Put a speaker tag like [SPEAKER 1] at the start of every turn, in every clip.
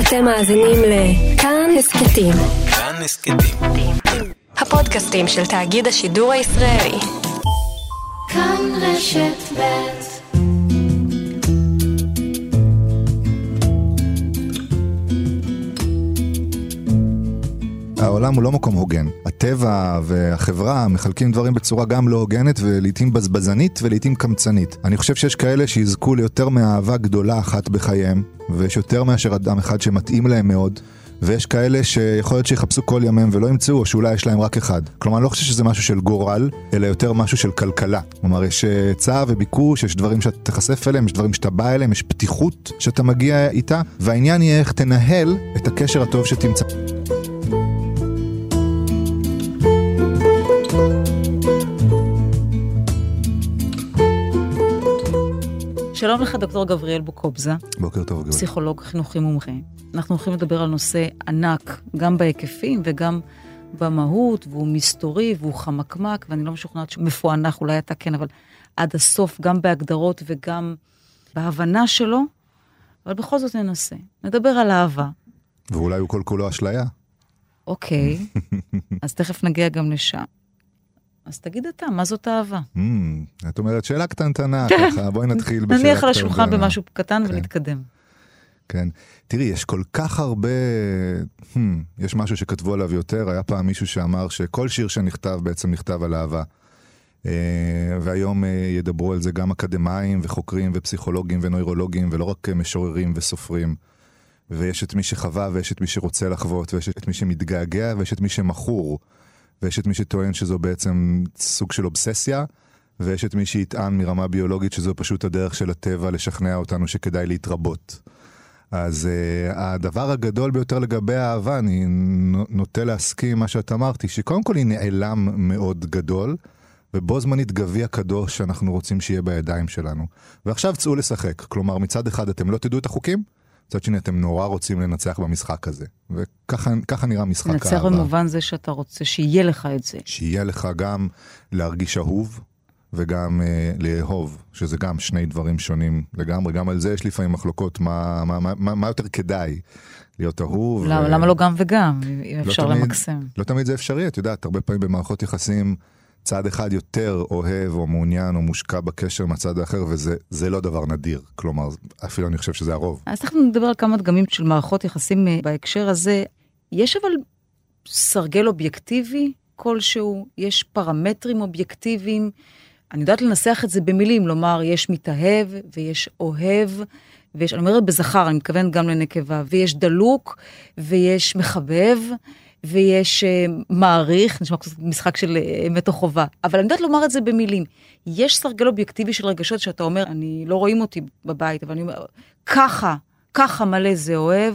[SPEAKER 1] אתם מאזינים לכאן הסכתים.
[SPEAKER 2] כאן הסכתים.
[SPEAKER 1] הפודקאסטים של תאגיד השידור הישראלי.
[SPEAKER 3] כאן רשת ב'
[SPEAKER 4] העולם הוא לא מקום הוגן. הטבע והחברה מחלקים דברים בצורה גם לא הוגנת ולעיתים בזבזנית ולעיתים קמצנית. אני חושב שיש כאלה שיזכו ליותר מאהבה גדולה אחת בחייהם, ויש יותר מאשר אדם אחד שמתאים להם מאוד. ויש כאלה שיכול להיות שיחפשו כל ימיהם ולא ימצאו, או שאולי יש להם רק אחד. כלומר, אני לא חושב שזה משהו של גורל, אלא יותר משהו של כלכלה. כלומר, יש היצע וביקוש, יש דברים שאתה תיחשף אליהם, יש דברים שאתה בא אליהם, יש פתיחות שאתה מגיע איתה, והעניין יהיה איך תנהל את הקשר הטוב שתמצא.
[SPEAKER 5] שלום לך, דוקטור גבריאל בוקובזה,
[SPEAKER 4] בוקר טוב, גבריאל.
[SPEAKER 5] פסיכולוג חינוכי מומחה. אנחנו הולכים לדבר על נושא ענק, גם בהיקפים וגם במהות, והוא מסתורי והוא חמקמק, ואני לא משוכנעת שהוא מפוענח, אולי אתה כן, אבל עד הסוף, גם בהגדרות וגם בהבנה שלו, אבל בכל זאת ננסה. נדבר על אהבה.
[SPEAKER 4] ואולי הוא כל כולו אשליה.
[SPEAKER 5] אוקיי, אז תכף נגיע גם לשם. אז תגיד אתה, מה זאת אהבה?
[SPEAKER 4] Hmm, את אומרת שאלה קטנטנה,
[SPEAKER 5] כן.
[SPEAKER 4] ככה, בואי נתחיל בשאלה
[SPEAKER 5] נניח על השולחן
[SPEAKER 4] קטנטנה.
[SPEAKER 5] במשהו קטן
[SPEAKER 4] כן.
[SPEAKER 5] ונתקדם.
[SPEAKER 4] כן. תראי, יש כל כך הרבה... Hmm, יש משהו שכתבו עליו יותר, היה פעם מישהו שאמר שכל שיר שנכתב בעצם נכתב על אהבה. אה, והיום אה, ידברו על זה גם אקדמאים וחוקרים ופסיכולוגים ונוירולוגים, ולא רק אה, משוררים וסופרים. ויש את מי שחווה ויש את מי שרוצה לחוות, ויש את מי שמתגעגע ויש את מי שמכור. ויש את מי שטוען שזו בעצם סוג של אובססיה, ויש את מי שיטען מרמה ביולוגית שזו פשוט הדרך של הטבע לשכנע אותנו שכדאי להתרבות. אז uh, הדבר הגדול ביותר לגבי האהבה, אני נו- נוטה להסכים עם מה שאת אמרתי, שקודם כל היא נעלם מאוד גדול, ובו זמנית גביע קדוש שאנחנו רוצים שיהיה בידיים שלנו. ועכשיו צאו לשחק. כלומר, מצד אחד אתם לא תדעו את החוקים, מצד שני אתם נורא רוצים לנצח במשחק הזה. וככה ככה נראה משחק
[SPEAKER 5] נצח
[SPEAKER 4] האהבה.
[SPEAKER 5] במובן זה שאתה רוצה שיהיה לך את זה.
[SPEAKER 4] שיהיה לך גם להרגיש אהוב וגם אה, לאהוב, שזה גם שני דברים שונים לגמרי. גם על זה יש לפעמים מחלוקות, מה, מה, מה, מה, יותר כדאי, להיות אהוב.
[SPEAKER 5] למה
[SPEAKER 4] ו-
[SPEAKER 5] למה לא גם וגם, אם אפשר
[SPEAKER 4] תמיד-
[SPEAKER 5] למקסם?
[SPEAKER 4] לא תמיד זה אפשרי, את יודעת, הרבה פעמים במערכות יחסים צד אחד יותר אוהב או מעוניין או מושקע בקשר מהצד האחר, וזה זה לא דבר נדיר. כלומר, אפילו אני חושב שזה הרוב.
[SPEAKER 5] אז אנחנו נדבר על כמה דגמים של מערכות יחסים אה, בהקשר הזה. יש אבל סרגל אובייקטיבי כלשהו, יש פרמטרים אובייקטיביים. אני יודעת לנסח את זה במילים, לומר, יש מתאהב ויש אוהב, ויש, אני אומרת בזכר, אני מתכוונת גם לנקבה, ויש דלוק, ויש מחבב, ויש אה, מעריך, נשמע קצת משחק של אה, אמת או חובה, אבל אני יודעת לומר את זה במילים. יש סרגל אובייקטיבי של רגשות שאתה אומר, אני, לא רואים אותי בבית, אבל אני אומר, ככה, ככה מלא זה אוהב,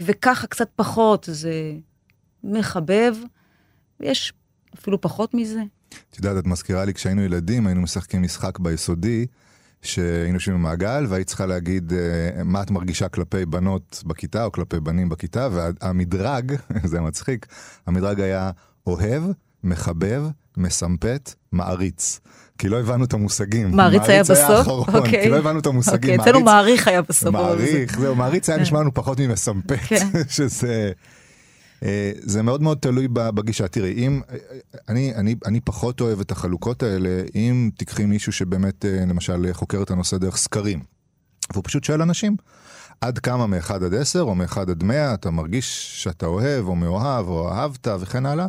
[SPEAKER 5] וככה קצת פחות זה מחבב, ויש אפילו פחות מזה.
[SPEAKER 4] את יודעת, את מזכירה לי, כשהיינו ילדים, היינו משחקים משחק ביסודי, שהיינו יושבים במעגל, והיית צריכה להגיד אה, מה את מרגישה כלפי בנות בכיתה או כלפי בנים בכיתה, והמדרג, זה מצחיק, המדרג היה אוהב, מחבב, מסמפת, מעריץ. כי לא הבנו את המושגים.
[SPEAKER 5] מעריץ היה בסוף?
[SPEAKER 4] האחרון,
[SPEAKER 5] אוקיי.
[SPEAKER 4] כי לא הבנו את המושגים.
[SPEAKER 5] אוקיי, אצלנו מעריך היה בסוף.
[SPEAKER 4] מעריך, זהו, מעריץ היה נשמע לנו פחות ממסמפת,
[SPEAKER 5] כן.
[SPEAKER 4] שזה... אה, זה מאוד מאוד תלוי בגישה. תראי, אם... אה, אני, אני, אני פחות אוהב את החלוקות האלה, אם תיקחי מישהו שבאמת, אה, למשל, חוקר את הנושא דרך סקרים, והוא פשוט שואל אנשים, עד כמה מ-1 עד 10 או מ-1 עד 100 אתה מרגיש שאתה אוהב או מאוהב או אהבת וכן הלאה,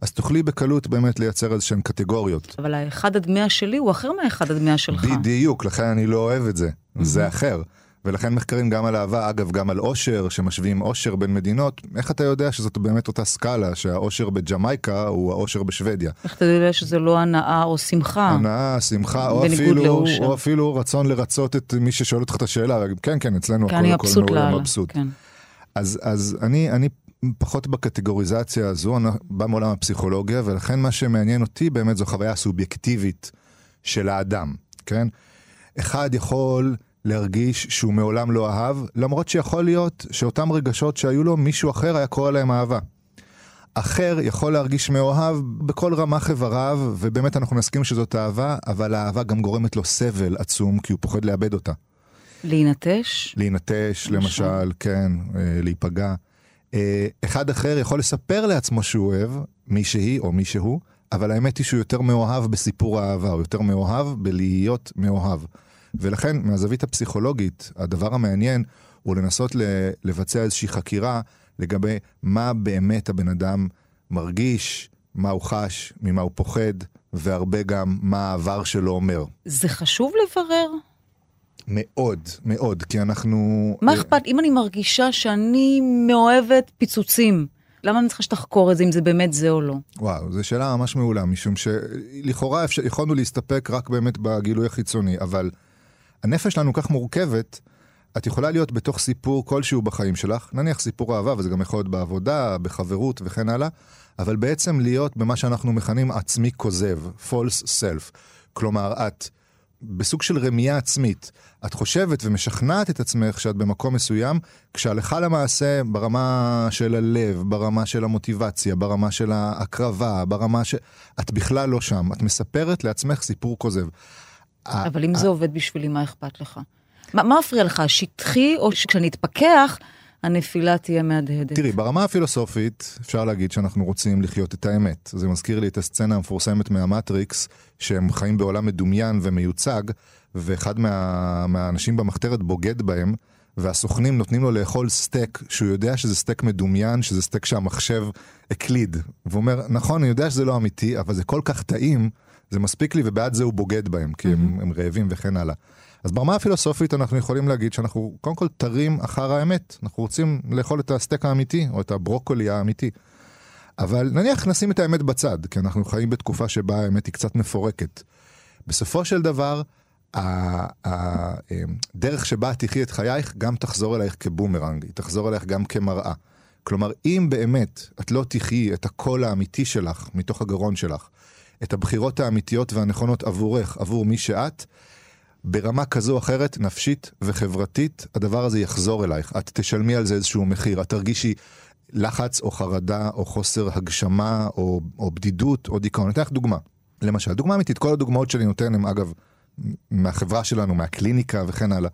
[SPEAKER 4] אז תוכלי בקלות באמת לייצר איזה שהן קטגוריות.
[SPEAKER 5] אבל האחד עד מאה שלי הוא אחר מהאחד עד מאה שלך.
[SPEAKER 4] בדיוק, לכן אני לא אוהב את זה, זה אחר. ולכן מחקרים גם על אהבה, אגב, גם על אושר, שמשווים אושר בין מדינות, איך אתה יודע שזאת באמת אותה סקאלה, שהאושר בג'מייקה הוא האושר בשוודיה?
[SPEAKER 5] איך אתה יודע שזה לא הנאה או שמחה?
[SPEAKER 4] הנאה, שמחה, או אפילו,
[SPEAKER 5] לאושר.
[SPEAKER 4] או אפילו רצון לרצות את מי ששואל אותך את השאלה, כן, כן, אצלנו
[SPEAKER 5] כי
[SPEAKER 4] הכל
[SPEAKER 5] מבסוט.
[SPEAKER 4] מבסוט.
[SPEAKER 5] כן.
[SPEAKER 4] אז, אז אני, אני פחות בקטגוריזציה הזו, אני בא מעולם הפסיכולוגיה, ולכן מה שמעניין אותי באמת זו חוויה סובייקטיבית של האדם, כן? אחד יכול להרגיש שהוא מעולם לא אהב, למרות שיכול להיות שאותם רגשות שהיו לו, מישהו אחר היה קורא להם אהבה. אחר יכול להרגיש מאוהב בכל רמ"ח איבריו, ובאמת אנחנו נסכים שזאת אהבה, אבל האהבה גם גורמת לו סבל עצום, כי הוא פוחד לאבד אותה.
[SPEAKER 5] להינטש?
[SPEAKER 4] להינטש,
[SPEAKER 5] למשל.
[SPEAKER 4] למשל, כן, אה, להיפגע. אה, אחד אחר יכול לספר לעצמו שהוא אוהב מישהי או מישהו, אבל האמת היא שהוא יותר מאוהב בסיפור האהבה, הוא יותר מאוהב בלהיות מאוהב. ולכן, מהזווית הפסיכולוגית, הדבר המעניין הוא לנסות לבצע איזושהי חקירה לגבי מה באמת הבן אדם מרגיש, מה הוא חש, ממה הוא פוחד, והרבה גם מה העבר שלו אומר.
[SPEAKER 5] זה חשוב לברר?
[SPEAKER 4] מאוד, מאוד, כי אנחנו...
[SPEAKER 5] מה אכפת, אם אני מרגישה שאני מאוהבת פיצוצים, למה אני צריכה שתחקור את זה, אם זה באמת זה או לא?
[SPEAKER 4] וואו, זו שאלה ממש מעולה, משום שלכאורה אפשר, יכולנו להסתפק רק באמת בגילוי החיצוני, אבל הנפש שלנו כך מורכבת, את יכולה להיות בתוך סיפור כלשהו בחיים שלך, נניח סיפור אהבה, וזה גם יכול להיות בעבודה, בחברות וכן הלאה, אבל בעצם להיות במה שאנחנו מכנים עצמי כוזב, false self. כלומר, את בסוג של רמייה עצמית. את חושבת ומשכנעת את עצמך שאת במקום מסוים, כשהלכה למעשה ברמה של הלב, ברמה של המוטיבציה, ברמה של ההקרבה, ברמה ש... את בכלל לא שם. את מספרת לעצמך סיפור כוזב.
[SPEAKER 5] אבל אם זה עובד בשבילי, מה אכפת לך? מה מפריע לך, השטחי, או שכשאני אתפכח, הנפילה תהיה מהדהדת?
[SPEAKER 4] תראי, ברמה הפילוסופית, אפשר להגיד שאנחנו רוצים לחיות את האמת. זה מזכיר לי את הסצנה המפורסמת מהמטריקס, שהם חיים בעולם מדומיין ומיוצג, ואחד מה, מהאנשים במחתרת בוגד בהם, והסוכנים נותנים לו לאכול סטייק, שהוא יודע שזה סטייק מדומיין, שזה סטייק שהמחשב הקליד. והוא אומר, נכון, אני יודע שזה לא אמיתי, אבל זה כל כך טעים, זה מספיק לי, ובעד זה הוא בוגד בהם, כי הם, הם רעבים וכן הלאה. אז ברמה הפילוסופית אנחנו יכולים להגיד שאנחנו קודם כל תרים אחר האמת. אנחנו רוצים לאכול את הסטייק האמיתי, או את הברוקולי האמיתי. אבל נניח נשים את האמת בצד, כי אנחנו חיים בתקופה שבה האמת היא קצת מפורקת. בסופו של דבר, הדרך שבה את תחי את חייך גם תחזור אלייך כבומרנג, היא תחזור אלייך גם כמראה. כלומר, אם באמת את לא תחי את הקול האמיתי שלך מתוך הגרון שלך, את הבחירות האמיתיות והנכונות עבורך, עבור מי שאת, ברמה כזו או אחרת, נפשית וחברתית, הדבר הזה יחזור אלייך. את תשלמי על זה איזשהו מחיר, את תרגישי לחץ או חרדה או חוסר הגשמה או, או בדידות או דיכאון. אני אתן לך דוגמה. למשל, דוגמה אמיתית, כל הדוגמאות שאני נותן הן אגב מהחברה שלנו, מהקליניקה וכן הלאה.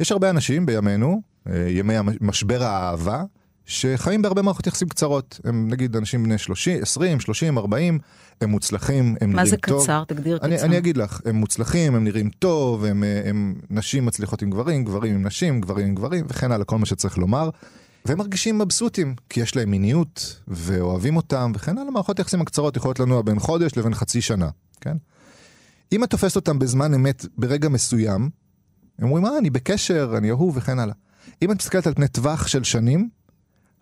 [SPEAKER 4] יש הרבה אנשים בימינו, אה, ימי משבר האהבה, שחיים בהרבה מערכות יחסים קצרות. הם נגיד אנשים בני 30, 20, 30, 40, הם מוצלחים, הם נראים טוב.
[SPEAKER 5] מה זה קצר? תגדיר
[SPEAKER 4] אני,
[SPEAKER 5] קצר.
[SPEAKER 4] אני אגיד לך, הם מוצלחים, הם נראים טוב, הם, אה, הם נשים מצליחות עם גברים, גברים עם נשים, גברים עם גברים, וכן הלאה, כל מה שצריך לומר. והם מרגישים מבסוטים, כי יש להם מיניות, ואוהבים אותם, וכן הלאה, מערכות יחסים הקצרות יכולות לנוע בין חודש לבין חצי שנה, כן? אם את תופסת אותם בזמן אמת, ברגע מסוים, הם אומרים, אה, אני בקשר, אני אהוב, וכן הלאה. אם את מסתכלת על פני טווח של שנים,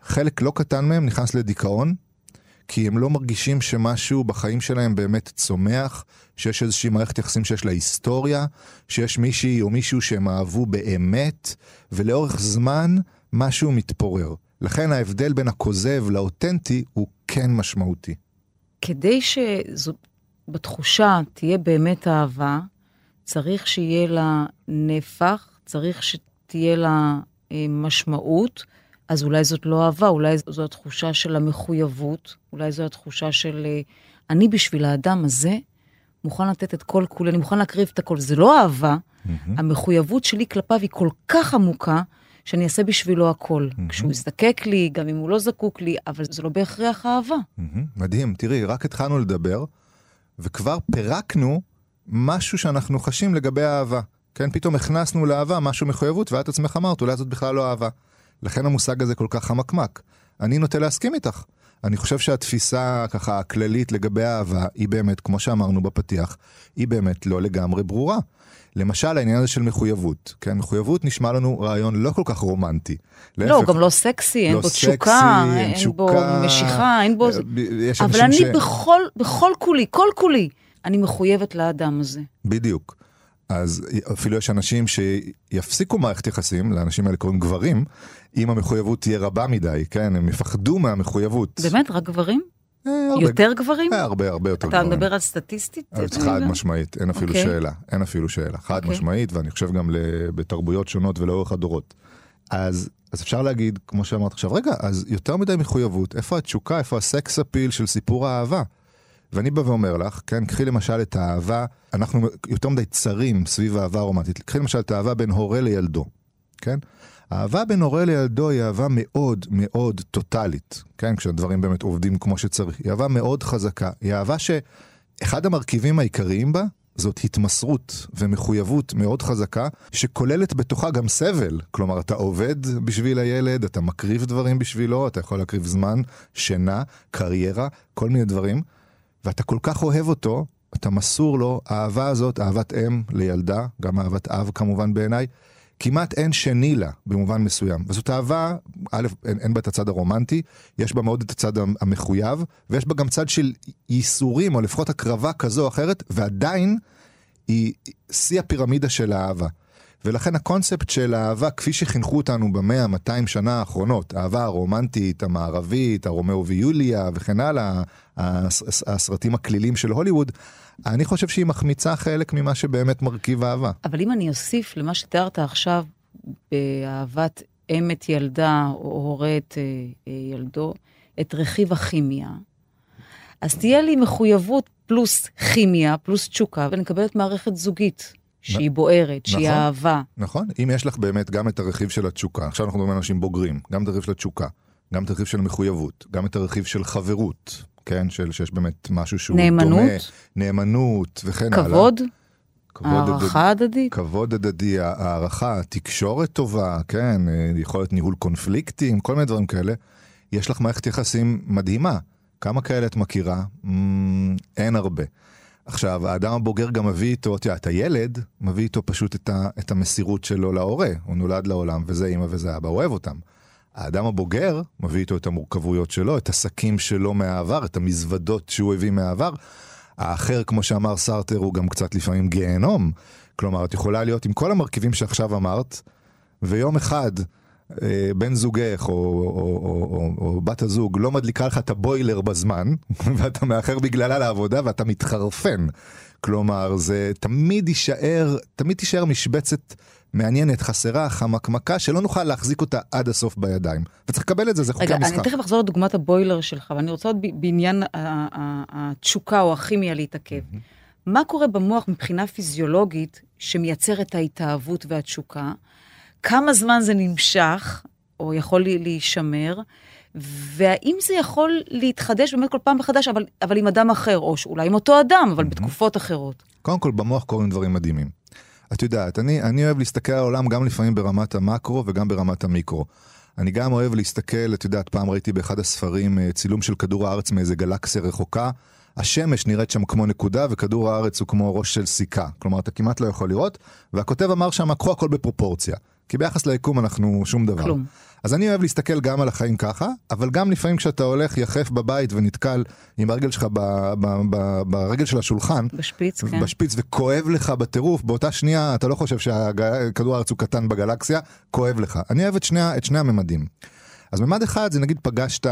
[SPEAKER 4] חלק לא קטן מהם נכנס לדיכאון, כי הם לא מרגישים שמשהו בחיים שלהם באמת צומח, שיש איזושהי מערכת יחסים שיש לה היסטוריה, שיש מישהי או מישהו שהם אהבו באמת, ולאורך זמן משהו מתפורר. לכן ההבדל בין הכוזב לאותנטי הוא כן משמעותי.
[SPEAKER 5] כדי שזו, בתחושה תהיה באמת אהבה, צריך שיהיה לה נפח, צריך שתהיה לה אה, משמעות, אז אולי זאת לא אהבה, אולי זו התחושה של המחויבות, אולי זו התחושה של אה, אני בשביל האדם הזה מוכן לתת את כל כולי, אני מוכן להקריב את הכל. זה לא אהבה, המחויבות שלי כלפיו היא כל כך עמוקה, שאני אעשה בשבילו הכל. כשהוא יזדקק לי, גם אם הוא לא זקוק לי, אבל זה לא בהכרח אהבה.
[SPEAKER 4] מהמם, מדהים, תראי, רק התחלנו לדבר, וכבר פירקנו משהו שאנחנו חשים לגבי האהבה. כן, פתאום הכנסנו לאהבה משהו מחויבות, ואת עצמך אמרת, אולי זאת בכלל לא אהבה. לכן המושג הזה כל כך חמקמק. אני נוטה להסכים איתך. אני חושב שהתפיסה ככה הכללית לגבי האהבה היא באמת, כמו שאמרנו בפתיח, היא באמת לא לגמרי ברורה. למשל העניין הזה של מחויבות, כן? מחויבות נשמע לנו רעיון לא כל כך רומנטי.
[SPEAKER 5] לא, הוא גם לא סקסי, אין
[SPEAKER 4] לא
[SPEAKER 5] בו
[SPEAKER 4] סקסי,
[SPEAKER 5] תשוקה,
[SPEAKER 4] אין
[SPEAKER 5] אין בו. משיכה, אין בו...
[SPEAKER 4] אה, יש
[SPEAKER 5] אבל אני
[SPEAKER 4] ש-
[SPEAKER 5] בכל, בכל כולי, כל כולי, אני מחויבת לאדם הזה.
[SPEAKER 4] בדיוק. אז אפילו יש אנשים שיפסיקו מערכת יחסים, לאנשים האלה קוראים גברים, אם המחויבות תהיה רבה מדי, כן? הם יפחדו מהמחויבות.
[SPEAKER 5] באמת, רק גברים?
[SPEAKER 4] אה, הרבה-
[SPEAKER 5] יותר גברים?
[SPEAKER 4] אה, הרבה הרבה יותר
[SPEAKER 5] אתה
[SPEAKER 4] גברים.
[SPEAKER 5] מדבר על סטטיסטית?
[SPEAKER 4] אז חד משמעית, אין אפילו
[SPEAKER 5] אוקיי.
[SPEAKER 4] שאלה, אין אפילו שאלה, חד
[SPEAKER 5] אוקיי.
[SPEAKER 4] משמעית, ואני חושב גם בתרבויות שונות ולאורך הדורות. אז, אז אפשר להגיד, כמו שאמרת עכשיו, רגע, אז יותר מדי מחויבות, איפה התשוקה, איפה הסקס אפיל של סיפור האהבה? ואני בא ואומר לך, כן, קחי למשל את האהבה, אנחנו יותר מדי צרים סביב האהבה הרומנטית. קחי למשל את האהבה בין הורה לילדו, כן? האהבה בין הורה לילדו היא אהבה מאוד מאוד טוטאלית, כן? כשהדברים באמת עובדים כמו שצריך. היא אהבה מאוד חזקה. היא אהבה שאחד המרכיבים העיקריים בה זאת התמסרות ומחויבות מאוד חזקה, שכוללת בתוכה גם סבל. כלומר, אתה עובד בשביל הילד, אתה מקריב דברים בשבילו, אתה יכול להקריב זמן, שינה, קריירה, כל מיני דברים, ואתה כל כך אוהב אותו, אתה מסור לו, האהבה הזאת, אהבת אם לילדה, גם אהבת אב כמובן בעיניי, כמעט אין שני לה במובן מסוים. וזאת אהבה, א', אין, אין בה את הצד הרומנטי, יש בה מאוד את הצד המחויב, ויש בה גם צד של ייסורים, או לפחות הקרבה כזו או אחרת, ועדיין היא שיא הפירמידה של האהבה. ולכן הקונספט של האהבה, כפי שחינכו אותנו במאה, 200 שנה האחרונות, האהבה הרומנטית, המערבית, הרומאו ויוליה וכן הלאה, הסרטים הכלילים של הוליווד, אני חושב שהיא מחמיצה חלק ממה שבאמת מרכיב אהבה.
[SPEAKER 5] אבל אם אני אוסיף למה שתיארת עכשיו, באהבת אם את ילדה או הורה את אה, ילדו, את רכיב הכימיה, אז תהיה לי מחויבות פלוס כימיה, פלוס תשוקה, ואני מקבלת מערכת זוגית. שהיא בוערת, שהיא
[SPEAKER 4] נכון,
[SPEAKER 5] אהבה.
[SPEAKER 4] נכון, אם יש לך באמת גם את הרכיב של התשוקה, עכשיו אנחנו מדברים על אנשים בוגרים, גם את הרכיב של התשוקה, גם את הרכיב של המחויבות, גם את הרכיב של חברות, כן, של, שיש באמת משהו שהוא
[SPEAKER 5] נאמנות,
[SPEAKER 4] דומה, נאמנות וכן הלאה.
[SPEAKER 5] כבוד, הערכה הדדית.
[SPEAKER 4] כבוד הדדי, הערכה, תקשורת טובה, כן, יכולת ניהול קונפליקטים, כל מיני דברים כאלה. יש לך מערכת יחסים מדהימה. כמה כאלה את מכירה? Mm, אין הרבה. עכשיו, האדם הבוגר גם מביא איתו, את יודעת, הילד מביא איתו פשוט את, ה, את המסירות שלו להורה. הוא נולד לעולם, וזה אימא וזה אבא, אוהב אותם. האדם הבוגר מביא איתו את המורכבויות שלו, את השקים שלו מהעבר, את המזוודות שהוא הביא מהעבר. האחר, כמו שאמר סרטר, הוא גם קצת לפעמים גיהנום. כלומר, את יכולה להיות עם כל המרכיבים שעכשיו אמרת, ויום אחד בן זוגך או, או, או, או, או בת הזוג לא מדליקה לך את הבוילר בזמן, ואתה מאחר בגללה לעבודה ואתה מתחרפן. כלומר, זה תמיד יישאר, תמיד תישאר משבצת מעניינת, חסרה, חמקמקה, שלא נוכל להחזיק אותה עד הסוף בידיים. וצריך לקבל את זה, זה חוקי המשחק.
[SPEAKER 5] רגע, אני תכף אחזור לדוגמת הבוילר שלך, ואני רוצה עוד בעניין התשוקה או הכימיה להתעכב. מה קורה במוח מבחינה פיזיולוגית שמייצר את ההתאהבות והתשוקה? כמה זמן זה נמשך, או יכול להישמר, והאם זה יכול להתחדש באמת כל פעם מחדש, אבל, אבל עם אדם אחר, או אולי עם אותו אדם, אבל בתקופות אחרות.
[SPEAKER 4] קודם כל, במוח קורים דברים מדהימים. את יודעת, אני, אני אוהב להסתכל על העולם גם לפעמים ברמת המקרו וגם ברמת המיקרו. אני גם אוהב להסתכל, את יודעת, פעם ראיתי באחד הספרים אה, צילום של כדור הארץ מאיזה גלקסיה רחוקה. השמש נראית שם כמו נקודה וכדור הארץ הוא כמו ראש של סיכה. כלומר, אתה כמעט לא יכול לראות, והכותב אמר שם, קחו הכל בפרופורציה. כי ביחס ליקום אנחנו שום דבר.
[SPEAKER 5] כלום.
[SPEAKER 4] אז אני אוהב להסתכל גם על החיים ככה, אבל גם לפעמים כשאתה הולך יחף בבית ונתקל עם הרגל שלך ב, ב, ב, ברגל של השולחן,
[SPEAKER 5] בשפיץ, כן.
[SPEAKER 4] בשפיץ, וכואב לך בטירוף, באותה שנייה אתה לא חושב שכדור הארץ הוא קטן בגלקסיה, כואב לך. אני אוהב את שני, את שני הממדים. אז ממד אחד זה נגיד פגשת...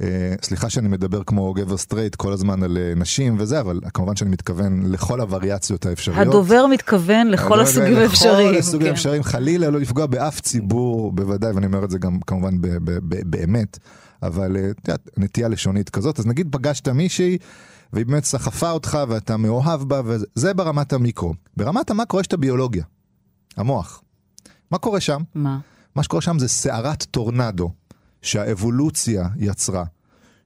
[SPEAKER 4] אה, סליחה שאני מדבר כמו גבר סטרייט כל הזמן על אה, נשים וזה, אבל כמובן שאני מתכוון לכל הווריאציות האפשריות.
[SPEAKER 5] הדובר מתכוון לכל הסוגים האפשריים.
[SPEAKER 4] לכל הסוגים כן. האפשריים, חלילה לא לפגוע באף ציבור, בוודאי, ואני אומר את זה גם כמובן באמת, אבל אה, את יודעת, נטייה לשונית כזאת, אז נגיד פגשת מישהי, והיא באמת סחפה אותך ואתה מאוהב בה, וזה ברמת המיקרו. ברמת המקרו יש את הביולוגיה, המוח. מה קורה שם?
[SPEAKER 5] מה?
[SPEAKER 4] מה שקורה שם זה סערת טורנדו. שהאבולוציה יצרה,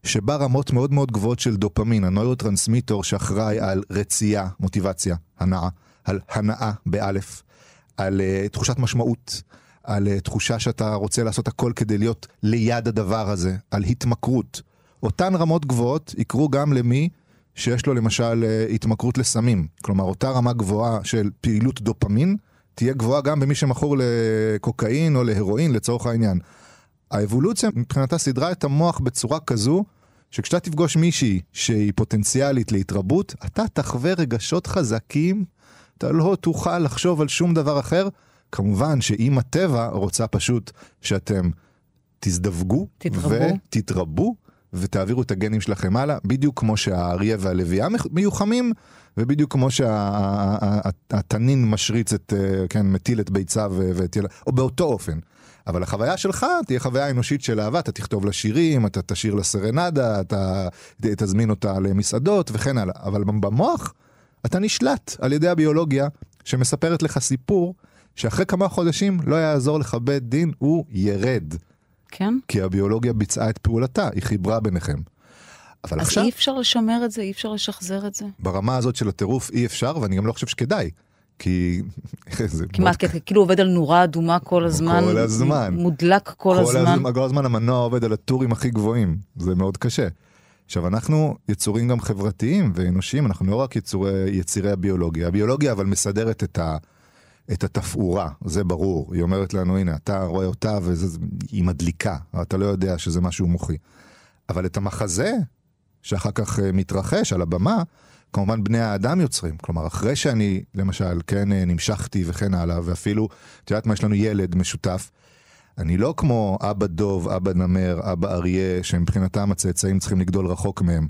[SPEAKER 4] שבה רמות מאוד מאוד גבוהות של דופמין, הנוירוטרנסמיטור שאחראי על רצייה, מוטיבציה, הנאה, על הנאה באלף, על uh, תחושת משמעות, על uh, תחושה שאתה רוצה לעשות הכל כדי להיות ליד הדבר הזה, על התמכרות. אותן רמות גבוהות יקרו גם למי שיש לו למשל uh, התמכרות לסמים. כלומר, אותה רמה גבוהה של פעילות דופמין, תהיה גבוהה גם במי שמכור לקוקאין או להרואין לצורך העניין. האבולוציה מבחינתה סידרה את המוח בצורה כזו, שכשאתה תפגוש מישהי שהיא פוטנציאלית להתרבות, אתה תחווה רגשות חזקים, אתה לא תוכל לחשוב על שום דבר אחר. כמובן שאם הטבע רוצה פשוט שאתם תזדווגו,
[SPEAKER 5] תתרבו,
[SPEAKER 4] ותתרבו, ותעבירו את הגנים שלכם הלאה, בדיוק כמו שהאריה והלוויה מיוחמים, ובדיוק כמו שהתנין משריץ את, אה, כן, מטיל את ביצה ואת ילד, או באותו אופן. אבל החוויה שלך תהיה חוויה אנושית של אהבה, אתה תכתוב לה שירים, אתה תשאיר לה סרנדה, אתה תזמין אותה למסעדות וכן הלאה. אבל במוח אתה נשלט על ידי הביולוגיה שמספרת לך סיפור שאחרי כמה חודשים לא יעזור לך בית דין, הוא ירד.
[SPEAKER 5] כן?
[SPEAKER 4] כי הביולוגיה ביצעה את פעולתה, היא חיברה ביניכם. אבל
[SPEAKER 5] אז
[SPEAKER 4] עכשיו,
[SPEAKER 5] אי אפשר לשמר את זה, אי אפשר לשחזר את זה.
[SPEAKER 4] ברמה הזאת של הטירוף אי אפשר, ואני גם לא חושב שכדאי. כי...
[SPEAKER 5] כמעט
[SPEAKER 4] מאוד
[SPEAKER 5] כאילו עובד על נורה אדומה כל הזמן.
[SPEAKER 4] כל הזמן.
[SPEAKER 5] מודלק כל הזמן.
[SPEAKER 4] הזמן, כל הזמן המנוע עובד על הטורים הכי גבוהים, זה מאוד קשה. עכשיו, אנחנו יצורים גם חברתיים ואנושיים, אנחנו לא רק יצורי, יצירי הביולוגיה. הביולוגיה אבל מסדרת את, ה, את התפאורה, זה ברור. היא אומרת לנו, הנה, אתה רואה אותה והיא מדליקה, אתה לא יודע שזה משהו מוחי. אבל את המחזה, שאחר כך אה, מתרחש על הבמה, כמובן בני האדם יוצרים. כלומר, אחרי שאני, למשל, כן, אה, נמשכתי וכן הלאה, ואפילו, את יודעת מה, יש לנו ילד משותף. אני לא כמו אבא דוב, אבא נמר, אבא אריה, שמבחינתם הצאצאים צריכים לגדול רחוק מהם.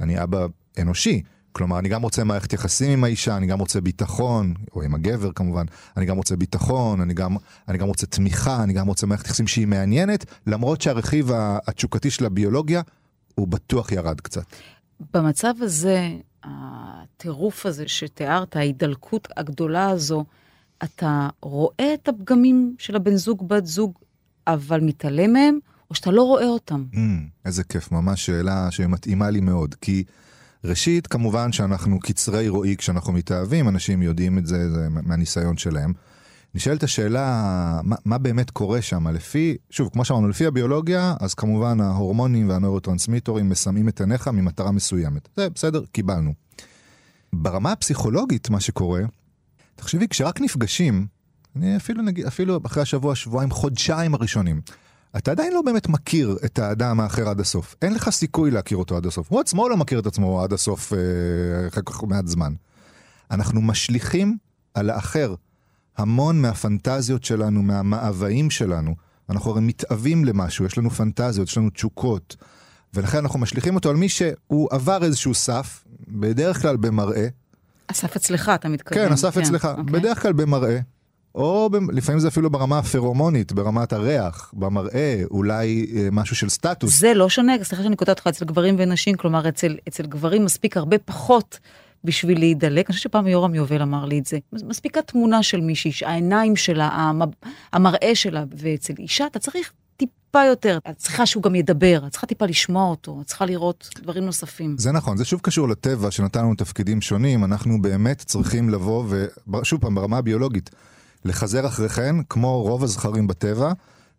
[SPEAKER 4] אני אבא אנושי. כלומר, אני גם רוצה מערכת יחסים עם האישה, אני גם רוצה ביטחון, או עם הגבר כמובן, אני גם רוצה ביטחון, אני גם, אני גם רוצה תמיכה, אני גם רוצה מערכת יחסים שהיא מעניינת, למרות שהרכיב התשוקתי של הביולוגיה, הוא בטוח ירד קצת.
[SPEAKER 5] במצב הזה, הטירוף הזה שתיארת, ההידלקות הגדולה הזו, אתה רואה את הפגמים של הבן זוג, בת זוג, אבל מתעלם מהם, או שאתה לא רואה אותם?
[SPEAKER 4] Mm, איזה כיף, ממש שאלה שמתאימה לי מאוד. כי ראשית, כמובן שאנחנו קצרי רואי כשאנחנו מתאהבים, אנשים יודעים את זה, זה מהניסיון שלהם. נשאלת השאלה, מה, מה באמת קורה שם? לפי, שוב, כמו שאמרנו, לפי הביולוגיה, אז כמובן ההורמונים והנוירוטרנסמיטורים מסמאים את עיניך ממטרה מסוימת. זה בסדר, קיבלנו. ברמה הפסיכולוגית, מה שקורה, תחשבי, כשרק נפגשים, אני אפילו נגיד, אפילו אחרי השבוע, שבועיים, חודשיים הראשונים, אתה עדיין לא באמת מכיר את האדם האחר עד הסוף. אין לך סיכוי להכיר אותו עד הסוף. הוא עצמו לא מכיר את עצמו עד הסוף אה, כך מעט זמן. אנחנו משליכים על האחר המון מהפנטזיות שלנו, מהמאוויים שלנו. אנחנו הרי מתאווים למשהו, יש לנו פנטזיות, יש לנו תשוקות. ולכן אנחנו משליכים אותו על מי שהוא עבר איזשהו סף, בדרך כלל במראה.
[SPEAKER 5] הסף אצלך, אתה מתכוון.
[SPEAKER 4] כן, הסף אצלך.
[SPEAKER 5] אוקיי.
[SPEAKER 4] בדרך כלל במראה. או ב- לפעמים זה אפילו ברמה הפרומונית, ברמת הריח, במראה, אולי אה, משהו של סטטוס.
[SPEAKER 5] זה לא שונה, סליחה שאני קוטעת אותך, אצל גברים ונשים, כלומר, אצל, אצל גברים מספיק הרבה פחות בשביל להידלק. אני חושבת שפעם יורם יובל אמר לי את זה. מס- מספיקה תמונה של מישהי, העיניים שלה. המראה שלה, ואצל אישה אתה צריך טיפה יותר. את צריכה שהוא גם ידבר, את צריכה טיפה לשמוע אותו, את צריכה לראות דברים נוספים.
[SPEAKER 4] זה נכון, זה שוב קשור לטבע שנתן לנו תפקידים שונים, אנחנו באמת צריכים לבוא, ושוב פעם, ברמה הביולוגית, לחזר אחריכן, כמו רוב הזכרים בטבע,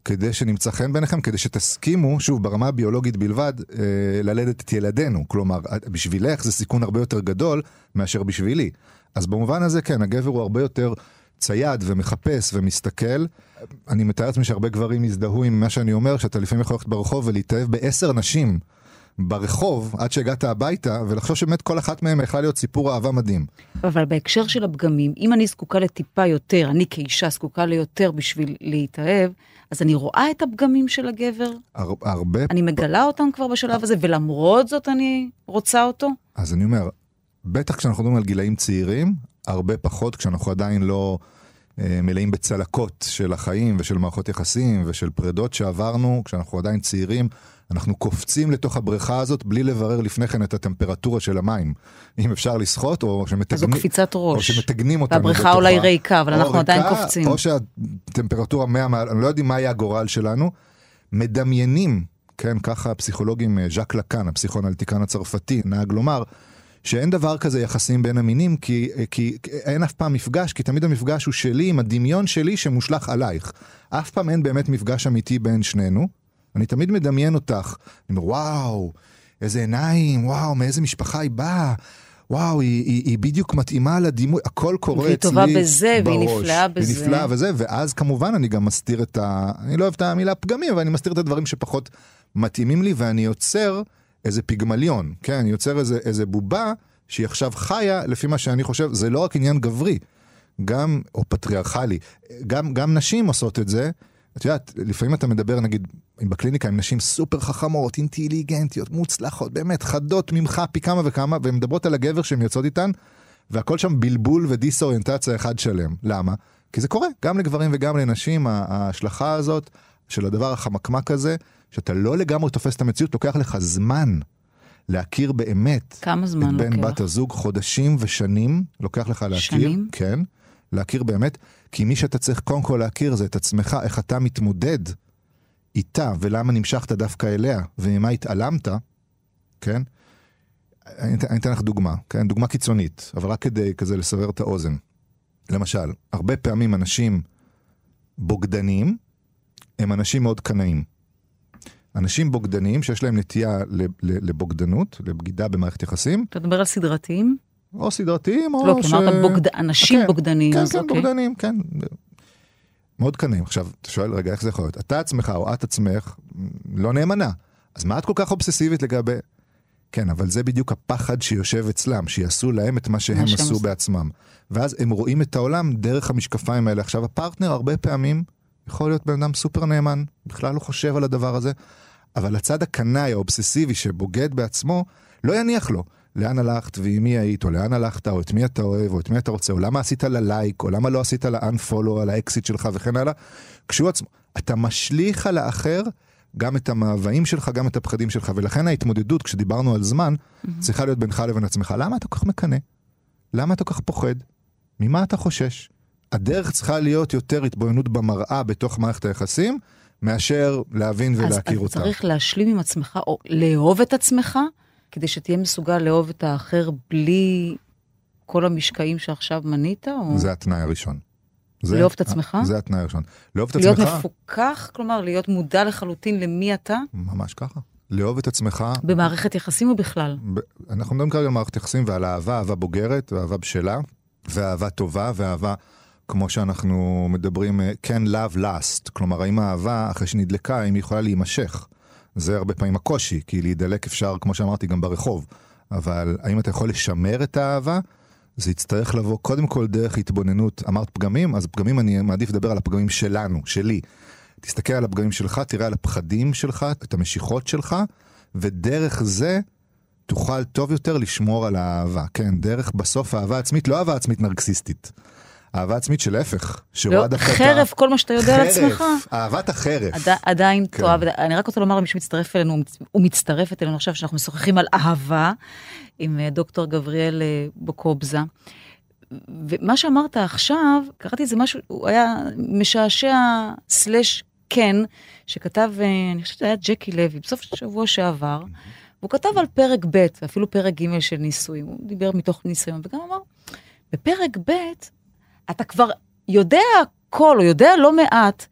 [SPEAKER 4] כדי שנמצא חן ביניכם, כדי שתסכימו, שוב, ברמה הביולוגית בלבד, אה, ללדת את ילדינו. כלומר, בשבילך זה סיכון הרבה יותר גדול מאשר בשבילי. אז במובן הזה, כן, הגבר הוא הרבה יותר צייד ומחפש ומסתכל. אני מתאר לעצמי שהרבה גברים יזדהו עם מה שאני אומר, שאתה לפעמים יכול ללכת ברחוב ולהתאהב בעשר נשים. ברחוב עד שהגעת הביתה ולחשוב שבאמת כל אחת מהן יכלה להיות סיפור אהבה מדהים.
[SPEAKER 5] אבל בהקשר של הפגמים, אם אני זקוקה לטיפה יותר, אני כאישה זקוקה ליותר בשביל להתאהב, אז אני רואה את הפגמים של הגבר,
[SPEAKER 4] הר, הרבה
[SPEAKER 5] אני מגלה אותם כבר בשלב הזה, ולמרות זאת אני רוצה אותו?
[SPEAKER 4] אז אני אומר, בטח כשאנחנו מדברים על גילאים צעירים, הרבה פחות כשאנחנו עדיין לא אה, מלאים בצלקות של החיים ושל מערכות יחסים ושל פרדות שעברנו, כשאנחנו עדיין צעירים, אנחנו קופצים לתוך הבריכה הזאת בלי לברר לפני כן את הטמפרטורה של המים. אם אפשר לשחות או
[SPEAKER 5] אז זו
[SPEAKER 4] שמתגנים,
[SPEAKER 5] קפיצת
[SPEAKER 4] או
[SPEAKER 5] ראש.
[SPEAKER 4] שמתגנים אותנו
[SPEAKER 5] והבריכה
[SPEAKER 4] בתוכה.
[SPEAKER 5] אולי ריקה, אבל
[SPEAKER 4] או
[SPEAKER 5] אנחנו עדיין
[SPEAKER 4] ריקה,
[SPEAKER 5] קופצים.
[SPEAKER 4] או שהטמפרטורה 100 מעל, אני לא יודעים מה יהיה הגורל שלנו, מדמיינים, כן, ככה הפסיכולוגים, אה, ז'אק לקאן, הפסיכואנליטיקן הצרפתי, נהג לומר, שאין דבר כזה יחסים בין המינים, כי, כי אין אף פעם מפגש, כי תמיד המפגש הוא שלי עם הדמיון שלי שמושלך עלייך. אף פעם אין באמת מפגש אמיתי בין שנינו. אני תמיד מדמיין אותך, אני אומר, וואו, איזה עיניים, וואו, מאיזה משפחה היא באה. וואו, היא, היא, היא בדיוק מתאימה לדימוי, הכל קורה
[SPEAKER 5] והיא
[SPEAKER 4] אצלי
[SPEAKER 5] טובה בזה, והיא
[SPEAKER 4] בראש.
[SPEAKER 5] נפלאה
[SPEAKER 4] והיא
[SPEAKER 5] בזה.
[SPEAKER 4] נפלאה וזה, ואז כמובן אני גם מסתיר את ה... אני לא אוהב את המילה פגמים, אבל אני מסתיר את הדברים שפחות מתאימים לי, ואני יוצר איזה פיגמליון, כן? יוצר איזה, איזה בובה שהיא עכשיו חיה לפי מה שאני חושב, זה לא רק עניין גברי, גם, או פטריארכלי, גם, גם נשים עושות את זה. את יודעת, לפעמים אתה מדבר נגיד בקליניקה עם נשים סופר חכמות, אינטליגנטיות, מוצלחות, באמת, חדות ממך פי כמה וכמה, והן מדברות על הגבר שהן יוצאות איתן, והכל שם בלבול ודיסאוריינטציה אחד שלם. למה? כי זה קורה, גם לגברים וגם לנשים, ההשלכה הזאת של הדבר החמקמק הזה, שאתה לא לגמרי תופס את המציאות, לוקח לך זמן להכיר באמת
[SPEAKER 5] כמה
[SPEAKER 4] את
[SPEAKER 5] זמן
[SPEAKER 4] בן
[SPEAKER 5] לוקח?
[SPEAKER 4] בת הזוג, חודשים ושנים, לוקח לך להכיר.
[SPEAKER 5] שנים?
[SPEAKER 4] כן, להכיר באמת, כי מי שאתה צריך קודם כל להכיר זה את עצמך, איך אתה מתמודד איתה, ולמה נמשכת דווקא אליה, וממה התעלמת, כן? אני, אתן- אני אתן לך דוגמה, כן? דוגמה קיצונית, אבל רק כדי כזה לסבר את האוזן. למשל, הרבה פעמים אנשים בוגדנים הם אנשים מאוד קנאים. אנשים בוגדנים שיש להם נטייה לבוגדנות, לבגידה במערכת יחסים,
[SPEAKER 5] אתה מדבר על סדרתיים?
[SPEAKER 4] או סדרתיים, או
[SPEAKER 5] לא, כי אמרת בוגד... אנשים
[SPEAKER 4] כן,
[SPEAKER 5] בוגדנים,
[SPEAKER 4] כן,
[SPEAKER 5] אז
[SPEAKER 4] כן,
[SPEAKER 5] אוקיי.
[SPEAKER 4] בוגדנים, כן. מאוד קנאים. עכשיו, אתה שואל, רגע, איך זה יכול להיות? אתה עצמך או את עצמך לא נאמנה. אז מה את כל כך אובססיבית לגבי... כן, אבל זה בדיוק הפחד שיושב אצלם, שיעשו להם את מה שהם עשו. בעצמם. ואז הם רואים את העולם דרך המשקפיים האלה. עכשיו, הפרטנר הרבה פעמים יכול להיות בן אדם סופר נאמן, בכלל לא חושב על הדבר הזה, אבל הצד הקנאי, האובססיבי, שבוגד בעצמו, לא יניח לו. לאן הלכת ועם מי היית, או לאן הלכת, או את מי אתה אוהב, או את מי אתה רוצה, או למה עשית לה לייק, או למה לא עשית לה unfollow על האקסית שלך וכן הלאה. כשהוא עצמו, אתה משליך על האחר גם את המאוויים שלך, גם את הפחדים שלך, ולכן ההתמודדות, כשדיברנו על זמן, צריכה להיות בינך לבין עצמך. למה אתה כל כך מקנא? למה אתה כל כך פוחד? ממה אתה חושש? הדרך צריכה להיות יותר התבוננות במראה בתוך מערכת היחסים, מאשר להבין
[SPEAKER 5] אז
[SPEAKER 4] ולהכיר
[SPEAKER 5] אתה
[SPEAKER 4] אותה.
[SPEAKER 5] צריך להשלים עם עצמך, או לאהוב את עצמך, כדי שתהיה מסוגל לאהוב את האחר בלי כל המשקעים שעכשיו מנית, או
[SPEAKER 4] זה התנאי הראשון. זה-
[SPEAKER 5] לאהוב את עצמך?
[SPEAKER 4] זה התנאי הראשון. לאהוב את
[SPEAKER 5] להיות
[SPEAKER 4] עצמך,
[SPEAKER 5] מפוקח, כלומר, להיות מודע לחלוטין למי אתה,
[SPEAKER 4] ממש ככה. לאהוב את עצמך,
[SPEAKER 5] במערכת יחסים או בכלל?
[SPEAKER 4] ב- אנחנו מדברים כרגע על מערכת יחסים ועל אהבה, אהבה בוגרת ואהבה בשלה, ואהבה טובה ואהבה, כמו שאנחנו מדברים, אה, כן love last, כלומר האם האהבה, אחרי שנדלקה, האם היא יכולה להימשך. זה הרבה פעמים הקושי, כי להידלק אפשר, כמו שאמרתי, גם ברחוב. אבל האם אתה יכול לשמר את האהבה? זה יצטרך לבוא קודם כל דרך התבוננות. אמרת פגמים? אז פגמים אני מעדיף לדבר על הפגמים שלנו, שלי. תסתכל על הפגמים שלך, תראה על הפחדים שלך, את המשיכות שלך, ודרך זה תוכל טוב יותר לשמור על האהבה. כן, דרך בסוף אהבה עצמית, לא אהבה עצמית נרקסיסטית. אהבה עצמית שלהפך, שרואה
[SPEAKER 5] לא,
[SPEAKER 4] דווקא.
[SPEAKER 5] חרף כל מה שאתה יודע על עצמך.
[SPEAKER 4] אהבת החרף.
[SPEAKER 5] עד, עדיין
[SPEAKER 4] כן.
[SPEAKER 5] תאהב, אני רק רוצה לומר למי שמצטרף אלינו, הוא מצטרפת אלינו עכשיו, שאנחנו משוחחים על אהבה, עם אה, דוקטור גבריאל אה, בוקובזה. ומה שאמרת עכשיו, קראתי איזה משהו, הוא היה משעשע סלאש כן, שכתב, אה, אני חושבת שזה היה ג'קי לוי, בסוף השבוע שעבר, והוא כתב על פרק ב', ואפילו פרק ג' של נישואים, הוא דיבר מתוך ניסיון, וגם אמר, בפרק ב', אתה כבר יודע הכל, או יודע לא מעט,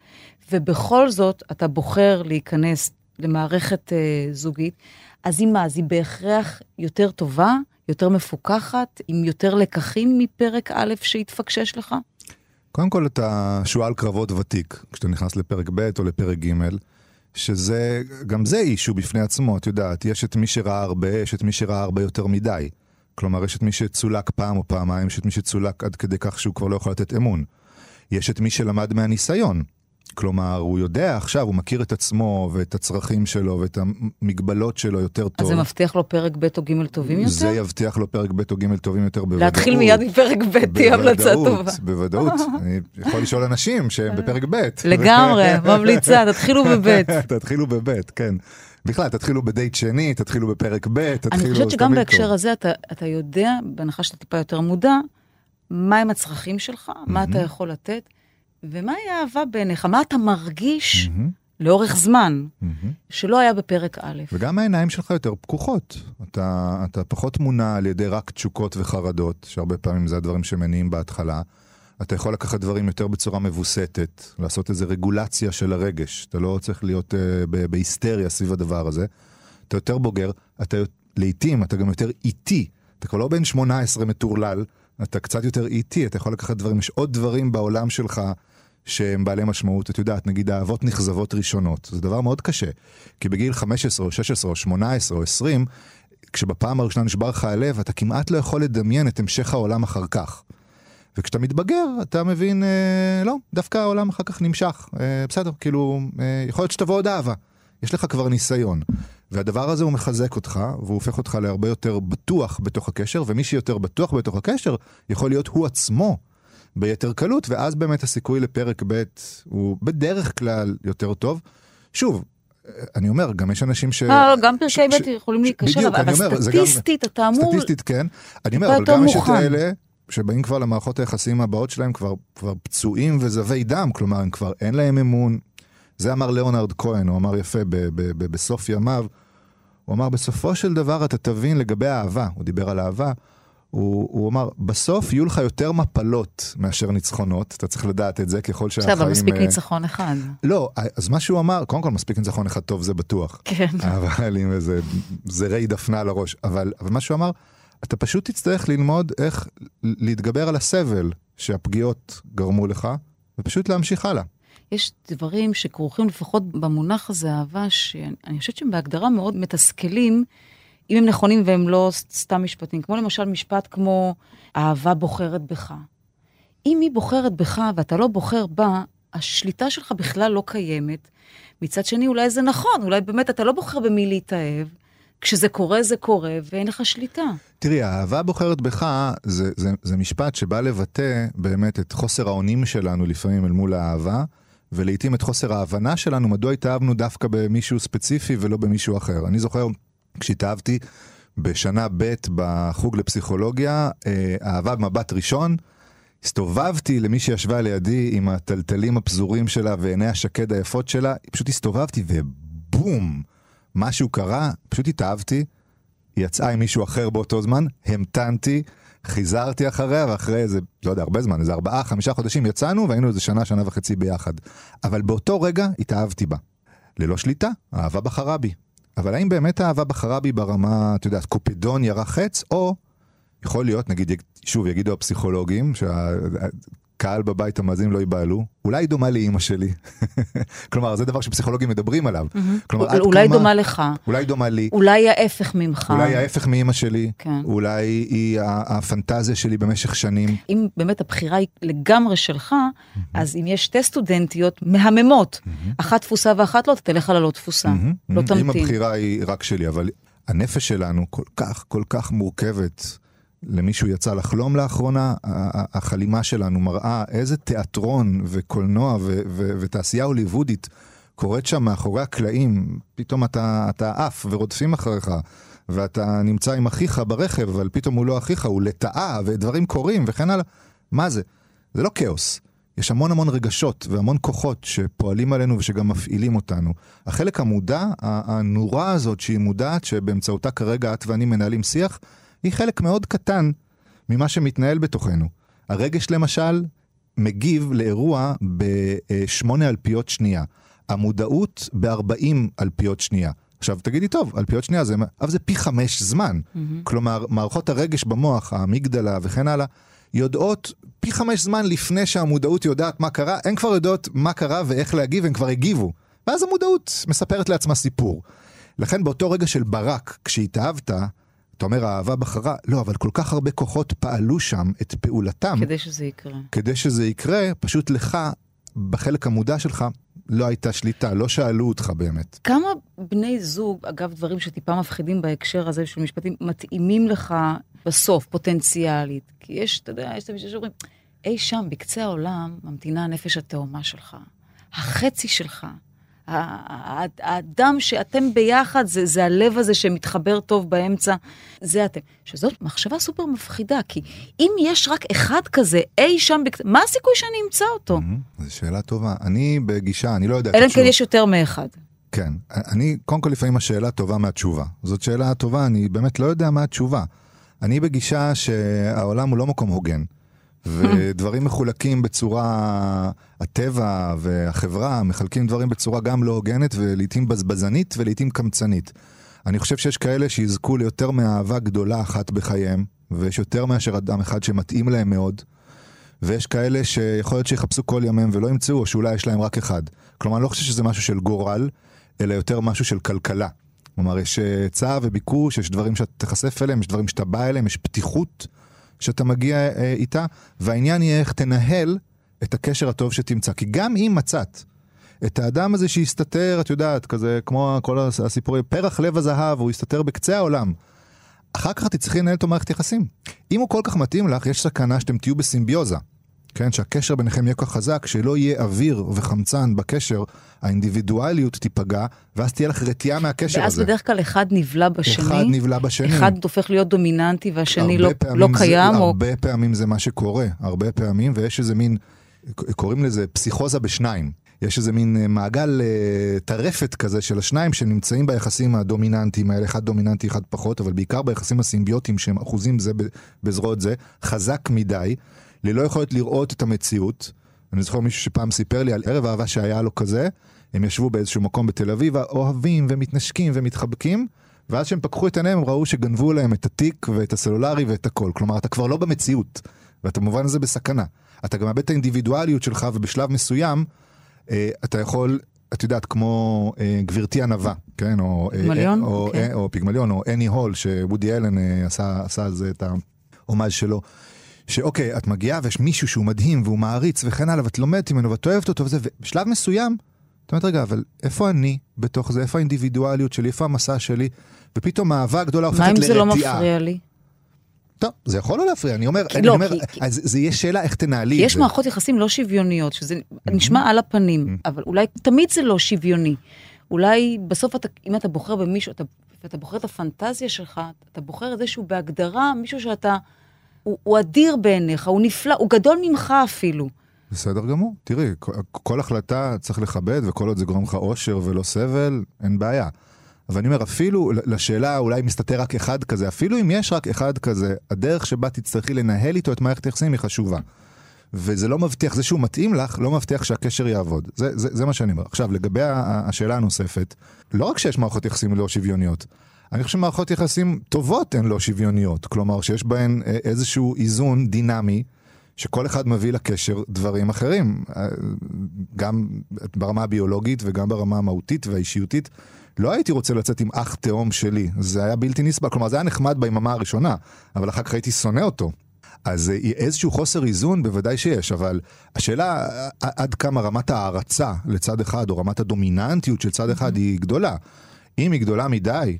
[SPEAKER 5] ובכל זאת אתה בוחר להיכנס למערכת אה, זוגית, אז היא מה? אז היא בהכרח יותר טובה, יותר מפוקחת, עם יותר לקחים מפרק א' שהתפקשש לך?
[SPEAKER 4] קודם כל אתה שועל קרבות ותיק, כשאתה נכנס לפרק ב' או לפרק ג', שזה, גם זה אישו בפני עצמו, את יודעת, יש את מי שראה הרבה, יש את מי שראה הרבה יותר מדי. כלומר, יש את מי שצולק פעם או פעמיים, יש את מי שצולק עד כדי כך שהוא כבר לא יכול לתת אמון. יש את מי שלמד מהניסיון. כלומר, הוא יודע עכשיו, הוא מכיר את עצמו ואת הצרכים שלו ואת המגבלות שלו יותר טוב.
[SPEAKER 5] אז זה מבטיח לו פרק ב' או ג' טובים יותר?
[SPEAKER 4] זה יבטיח לו פרק ב' או ג' טובים יותר בוודאות.
[SPEAKER 5] להתחיל מיד מפרק ב' תהיה המלצה טובה.
[SPEAKER 4] בוודאות. אני יכול לשאול אנשים שהם בפרק ב'.
[SPEAKER 5] לגמרי, ממליצה, תתחילו בב'.
[SPEAKER 4] תתחילו בב', כן. בכלל, תתחילו בדייט שני, תתחילו בפרק ב', תתחילו...
[SPEAKER 5] אני חושבת שגם בהקשר
[SPEAKER 4] טוב.
[SPEAKER 5] הזה אתה, אתה יודע, בהנחה שאתה טיפה יותר מודע, מהם הצרכים שלך, מה אתה יכול לתת, ומהי האהבה בעיניך, מה אתה מרגיש
[SPEAKER 4] מהמם,
[SPEAKER 5] לאורך זמן,
[SPEAKER 4] מהמם.
[SPEAKER 5] שלא היה בפרק א'.
[SPEAKER 4] וגם העיניים שלך יותר פקוחות. אתה, אתה פחות מונע על ידי רק תשוקות וחרדות, שהרבה פעמים זה הדברים שמניעים בהתחלה. אתה יכול לקחת דברים יותר בצורה מבוסתת, לעשות איזו רגולציה של הרגש. אתה לא צריך להיות uh, בהיסטריה סביב הדבר הזה. אתה יותר בוגר, אתה לעיתים, אתה גם יותר איטי. אתה כבר לא בן 18 מטורלל, אתה קצת יותר איטי, אתה יכול לקחת דברים, יש עוד דברים בעולם שלך שהם בעלי משמעות. את יודעת, נגיד אהבות נכזבות ראשונות, זה דבר מאוד קשה. כי בגיל 15 או 16 או 18 או 20, כשבפעם הראשונה נשבר לך הלב, אתה כמעט לא יכול לדמיין את המשך העולם אחר כך. וכשאתה מתבגר, אתה מבין, אה, לא, דווקא העולם אחר כך נמשך. אה, בסדר, כאילו, אה, יכול להיות שתבוא עוד אהבה. יש לך כבר ניסיון. והדבר הזה הוא מחזק אותך, והוא הופך אותך להרבה יותר בטוח בתוך הקשר, ומי שיותר בטוח בתוך הקשר, יכול להיות הוא עצמו ביתר קלות, ואז באמת הסיכוי לפרק ב' הוא בדרך כלל יותר טוב. שוב, אני אומר, גם יש אנשים ש...
[SPEAKER 5] אה, גם פרקי ב' יכולים
[SPEAKER 4] בדיוק,
[SPEAKER 5] אבל סטטיסטית אתה אמור...
[SPEAKER 4] סטטיסטית כן. אני אומר, אבל גם יש את
[SPEAKER 5] מוכן.
[SPEAKER 4] שבאים כבר למערכות היחסים הבאות שלהם כבר, כבר פצועים וזבי דם, כלומר, הם כבר אין להם אמון. זה אמר ליאונרד כהן, הוא אמר יפה ב- ב- ב- בסוף ימיו. הוא אמר, בסופו של דבר אתה תבין לגבי האהבה, הוא דיבר על אהבה, הוא, הוא אמר, בסוף יהיו לך יותר מפלות מאשר ניצחונות, אתה צריך לדעת את זה ככל
[SPEAKER 5] בסדר,
[SPEAKER 4] שהחיים...
[SPEAKER 5] אבל מספיק
[SPEAKER 4] אה,
[SPEAKER 5] ניצחון אחד.
[SPEAKER 4] לא, אז מה שהוא אמר, קודם כל מספיק ניצחון אחד טוב, זה בטוח.
[SPEAKER 5] כן.
[SPEAKER 4] אבל עם איזה זרי דפנה על הראש. אבל, אבל מה שהוא אמר, אתה פשוט תצטרך ללמוד איך להתגבר על הסבל שהפגיעות גרמו לך, ופשוט להמשיך הלאה.
[SPEAKER 5] יש דברים שכרוכים לפחות במונח הזה, אהבה, שאני חושבת שהם בהגדרה מאוד מתסכלים, אם הם נכונים והם לא סתם משפטים. כמו למשל משפט כמו, אהבה בוחרת בך. אם היא בוחרת בך ואתה לא בוחר בה, השליטה שלך בכלל לא קיימת. מצד שני, אולי זה נכון, אולי באמת אתה לא בוחר במי להתאהב. כשזה קורה, זה קורה, ואין לך שליטה.
[SPEAKER 4] תראי, האהבה בוחרת בך, זה, זה, זה משפט שבא לבטא באמת את חוסר האונים שלנו לפעמים אל מול האהבה, ולעיתים את חוסר ההבנה שלנו מדוע התאהבנו דווקא במישהו ספציפי ולא במישהו אחר. אני זוכר כשהתאהבתי בשנה ב' בחוג לפסיכולוגיה, אה, אהבה במבט ראשון, הסתובבתי למי שישבה לידי עם הטלטלים הפזורים שלה ועיני השקד היפות שלה, פשוט הסתובבתי ובום, משהו קרה, פשוט התאהבתי, היא יצאה עם מישהו אחר באותו זמן, המתנתי, חיזרתי אחריה, ואחרי איזה, לא יודע, הרבה זמן, איזה ארבעה, חמישה חודשים יצאנו, והיינו איזה שנה, שנה וחצי ביחד. אבל באותו רגע התאהבתי בה. ללא שליטה, האהבה בחרה בי. אבל האם באמת האהבה בחרה בי ברמה, את יודעת, קופדון ירה חץ, או יכול להיות, נגיד, שוב, יגידו הפסיכולוגים, שהקהל בבית המאזין לא ייבהלו, אולי היא דומה לאימא שלי. כלומר, זה דבר שפסיכולוגים מדברים עליו. כלומר, עד
[SPEAKER 5] אולי
[SPEAKER 4] כמה-
[SPEAKER 5] דומה לך,
[SPEAKER 4] אולי דומה לי.
[SPEAKER 5] אולי ההפך ממך.
[SPEAKER 4] אולי ההפך מאימא שלי,
[SPEAKER 5] כן.
[SPEAKER 4] אולי היא הפנטזיה שלי במשך שנים.
[SPEAKER 5] אם באמת הבחירה היא לגמרי שלך, אז אם יש שתי סטודנטיות מהממות, אחת תפוסה ואחת לא, אתה תלך על הלא תפוסה. לא
[SPEAKER 4] אם
[SPEAKER 5] תמתין.
[SPEAKER 4] הבחירה היא רק שלי, אבל הנפש שלנו כל כך כל כך מורכבת. למישהו יצא לחלום לאחרונה, החלימה שלנו מראה איזה תיאטרון וקולנוע ו- ו- ותעשייה הוליוודית קורית שם מאחורי הקלעים. פתאום אתה, אתה עף ורודפים אחריך, ואתה נמצא עם אחיך ברכב, אבל פתאום הוא לא אחיך, הוא לטאה, ודברים קורים וכן הלאה. מה זה? זה לא כאוס. יש המון המון רגשות והמון כוחות שפועלים עלינו ושגם מפעילים אותנו. החלק המודע, הנורה הזאת שהיא מודעת, שבאמצעותה כרגע את ואני מנהלים שיח, היא חלק מאוד קטן ממה שמתנהל בתוכנו. הרגש למשל מגיב לאירוע בשמונה אלפיות שנייה. המודעות ב-40 אלפיות שנייה. עכשיו תגידי, טוב, אלפיות שנייה זה, אבל זה פי חמש זמן. Mm-hmm. כלומר, מערכות הרגש במוח, האמיגדלה וכן הלאה, יודעות פי חמש זמן לפני שהמודעות יודעת מה קרה, הן כבר יודעות מה קרה ואיך להגיב, הן כבר הגיבו. ואז המודעות מספרת לעצמה סיפור. לכן באותו רגע של ברק, כשהתאהבת, אתה אומר האהבה בחרה, לא, אבל כל כך הרבה כוחות פעלו שם את פעולתם,
[SPEAKER 5] כדי שזה יקרה.
[SPEAKER 4] כדי שזה יקרה, פשוט לך, בחלק המודע שלך, לא הייתה שליטה, לא שאלו אותך באמת.
[SPEAKER 5] כמה בני זוג, אגב, דברים שטיפה מפחידים בהקשר הזה של משפטים, מתאימים לך בסוף, פוטנציאלית? כי יש, אתה יודע, יש את המשפטים שאומרים, אי שם, בקצה העולם, ממתינה הנפש התאומה שלך. החצי שלך. האדם שאתם ביחד, זה, זה הלב הזה שמתחבר טוב באמצע, זה אתם. שזאת מחשבה סופר מפחידה, כי אם יש רק אחד כזה אי שם, בקצה, מה הסיכוי שאני אמצא אותו?
[SPEAKER 4] זו שאלה טובה. אני בגישה, אני לא יודע...
[SPEAKER 5] אלא אם כן. יש יותר מאחד.
[SPEAKER 4] כן. אני, קודם כל לפעמים השאלה טובה מהתשובה. זאת שאלה טובה, אני באמת לא יודע מה התשובה. אני בגישה שהעולם הוא לא מקום הוגן. ודברים מחולקים בצורה, הטבע והחברה מחלקים דברים בצורה גם לא הוגנת ולעיתים בזבזנית ולעיתים קמצנית. אני חושב שיש כאלה שיזכו ליותר מאהבה גדולה אחת בחייהם, ויש יותר מאשר אדם אחד שמתאים להם מאוד, ויש כאלה שיכול להיות שיחפשו כל ימיהם ולא ימצאו, או שאולי יש להם רק אחד. כלומר, אני לא חושב שזה משהו של גורל, אלא יותר משהו של כלכלה. כלומר, יש אה, היצע וביקוש, יש דברים שאתה תיחשף אליהם, יש דברים שאתה בא אליהם, יש פתיחות שאתה מגיע אה, איתה, והעניין יהיה איך תנהל את הקשר הטוב שתמצא. כי גם אם מצאת את האדם הזה שהסתתר, את יודעת, כזה כמו כל הס- הסיפורים, פרח לב הזהב, הוא הסתתר בקצה העולם. אחר כך תצטרכי לנהל איתו מערכת יחסים. אם הוא כל כך מתאים לך, יש סכנה שאתם תהיו בסימביוזה. כן? שהקשר ביניכם יהיה כל כך חזק, שלא יהיה אוויר וחמצן בקשר, האינדיבידואליות תיפגע, ואז תהיה לך רתיעה מהקשר
[SPEAKER 5] ואז
[SPEAKER 4] הזה.
[SPEAKER 5] בדרך כלל אחד נבלע בשני.
[SPEAKER 4] אחד נבלע בשני.
[SPEAKER 5] אחד הופך להיות דומיננטי והשני לא, לא
[SPEAKER 4] זה-
[SPEAKER 5] קיים, או
[SPEAKER 4] הרבה פעמים זה מה שקורה, הרבה פעמים, ויש איזה מין, קוראים לזה פסיכוזה בשניים. יש איזה מין אה, מעגל אה, טרפת כזה של השניים שנמצאים ביחסים הדומיננטיים האלה, אחד דומיננטי, אחד פחות, אבל בעיקר ביחסים הסימביוטיים שהם אחוזים זה בזרועות זה, חזק מדי, ללא יכולת לראות את המציאות. אני זוכר מישהו שפעם סיפר לי על ערב אהבה שהיה לו כזה, הם ישבו באיזשהו מקום בתל אביב, אוהבים ומתנשקים ומתחבקים, ואז כשהם פקחו את עיניהם הם ראו שגנבו להם את התיק ואת הסלולרי ואת הכל. כלומר, אתה כבר לא במציאות, ואתה במובן הזה בסכנה. אתה גם מאבד את האינדיבידואליות שלך, ובשלב מסוים אה, אתה יכול, את יודעת, כמו אה, גברתי ענווה, כן? או, אה,
[SPEAKER 5] פיגמליון?
[SPEAKER 4] אה, או,
[SPEAKER 5] אוקיי.
[SPEAKER 4] אה, או פיגמליון, או אני הול, שוודי אלן אה, עשה, עשה על זה את ההומאז' שלו. שאוקיי, את מגיעה ויש מישהו שהוא מדהים והוא מעריץ וכן הלאה, ואת לומדת ממנו ואת אוהבת אותו וזה, ובשלב מסוים, את אומרת, רגע, אבל איפה אני בתוך זה? איפה האינדיבידואליות שלי? איפה המסע שלי? ופתאום האהבה הגדולה הופכת
[SPEAKER 5] מה
[SPEAKER 4] לרתיעה.
[SPEAKER 5] אם זה לא מפריע לי?
[SPEAKER 4] טוב, זה יכול לא להפריע, אני אומר, אני
[SPEAKER 5] לא,
[SPEAKER 4] אומר,
[SPEAKER 5] כי-
[SPEAKER 4] אז זה יהיה שאלה איך תנהלי את
[SPEAKER 5] יש
[SPEAKER 4] זה.
[SPEAKER 5] מערכות יחסים לא שוויוניות, שזה נשמע על הפנים, אבל אולי תמיד זה לא שוויוני. אולי בסוף אתה, אם אתה בוחר במישהו, אתה, אתה בוחר את הפנטזיה שלך, אתה בוחר את זה שהוא בהגדרה מישהו שאתה, הוא, הוא אדיר בעיניך, הוא נפלא, הוא גדול ממך אפילו.
[SPEAKER 4] בסדר גמור. תראי, כל- כל החלטה צריך לכבד, וכל עוד זה גורם לך אושר ולא סבל, אין בעיה. אבל אני אומר, אפילו לשאלה אולי מסתתר רק אחד כזה, אפילו אם יש רק אחד כזה, הדרך שבה תצטרכי לנהל איתו את מערכת היחסים היא חשובה. וזה לא מבטיח, זה שהוא מתאים לך, לא מבטיח שהקשר יעבוד. זה, זה, זה מה שאני אומר. עכשיו, לגבי השאלה הנוספת, לא רק שיש מערכות יחסים לא שוויוניות, אני חושב שמערכות יחסים טובות הן לא שוויוניות. כלומר, שיש בהן אה, איזשהו איזון דינמי, שכל אחד מביא לקשר דברים אחרים, אה, גם ברמה הביולוגית וגם ברמה המהותית והאישיותית. לא הייתי רוצה לצאת עם אח תאום שלי, זה היה בלתי נסבל, כלומר זה היה נחמד ביממה הראשונה, אבל אחר כך הייתי שונא אותו. אז אה, איזשהו חוסר איזון בוודאי שיש, אבל השאלה עד כמה רמת ההערצה לצד אחד, או רמת הדומיננטיות של צד אחד היא גדולה. אם היא גדולה מדי,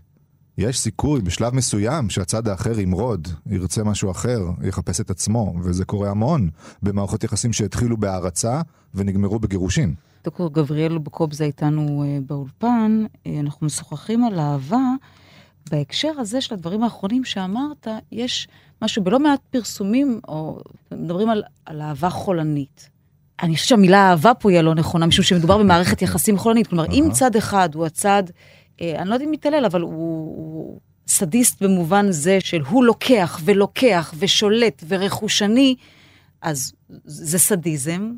[SPEAKER 4] יש סיכוי בשלב מסוים שהצד האחר ימרוד, ירצה משהו אחר, יחפש את עצמו, וזה קורה המון במערכות יחסים שהתחילו בהערצה ונגמרו בגירושין.
[SPEAKER 5] דוקטור גבריאל בקובזה איתנו אה, באולפן, אה, אנחנו משוחחים על אהבה. בהקשר הזה של הדברים האחרונים שאמרת, יש משהו בלא מעט פרסומים, או מדברים על, על אהבה חולנית. אני חושבת שהמילה אהבה פה היא הלא נכונה, משום שמדובר במערכת יחסים חולנית. כלומר, אם. צד אחד הוא הצד, אני לא יודעת אם מתעלל, אבל הוא, הוא סדיסט במובן זה של הוא לוקח ולוקח ושולט ורכושני, אז זה סדיזם.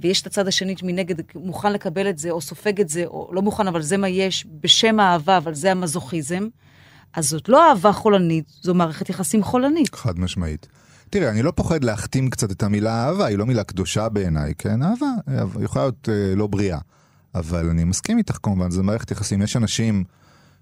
[SPEAKER 5] ויש את הצד השני שמנגד מוכן לקבל את זה, או סופג את זה, או לא מוכן, אבל זה מה יש, בשם האהבה, אבל זה המזוכיזם. אז זאת לא אהבה חולנית, זו מערכת יחסים חולנית.
[SPEAKER 4] חד משמעית. תראה, אני לא פוחד להחתים קצת את המילה אהבה, היא לא מילה קדושה בעיניי, כן? אהבה, אהבה יכולה להיות אה, לא בריאה. אבל אני מסכים איתך כמובן, זה מערכת יחסים. יש אנשים,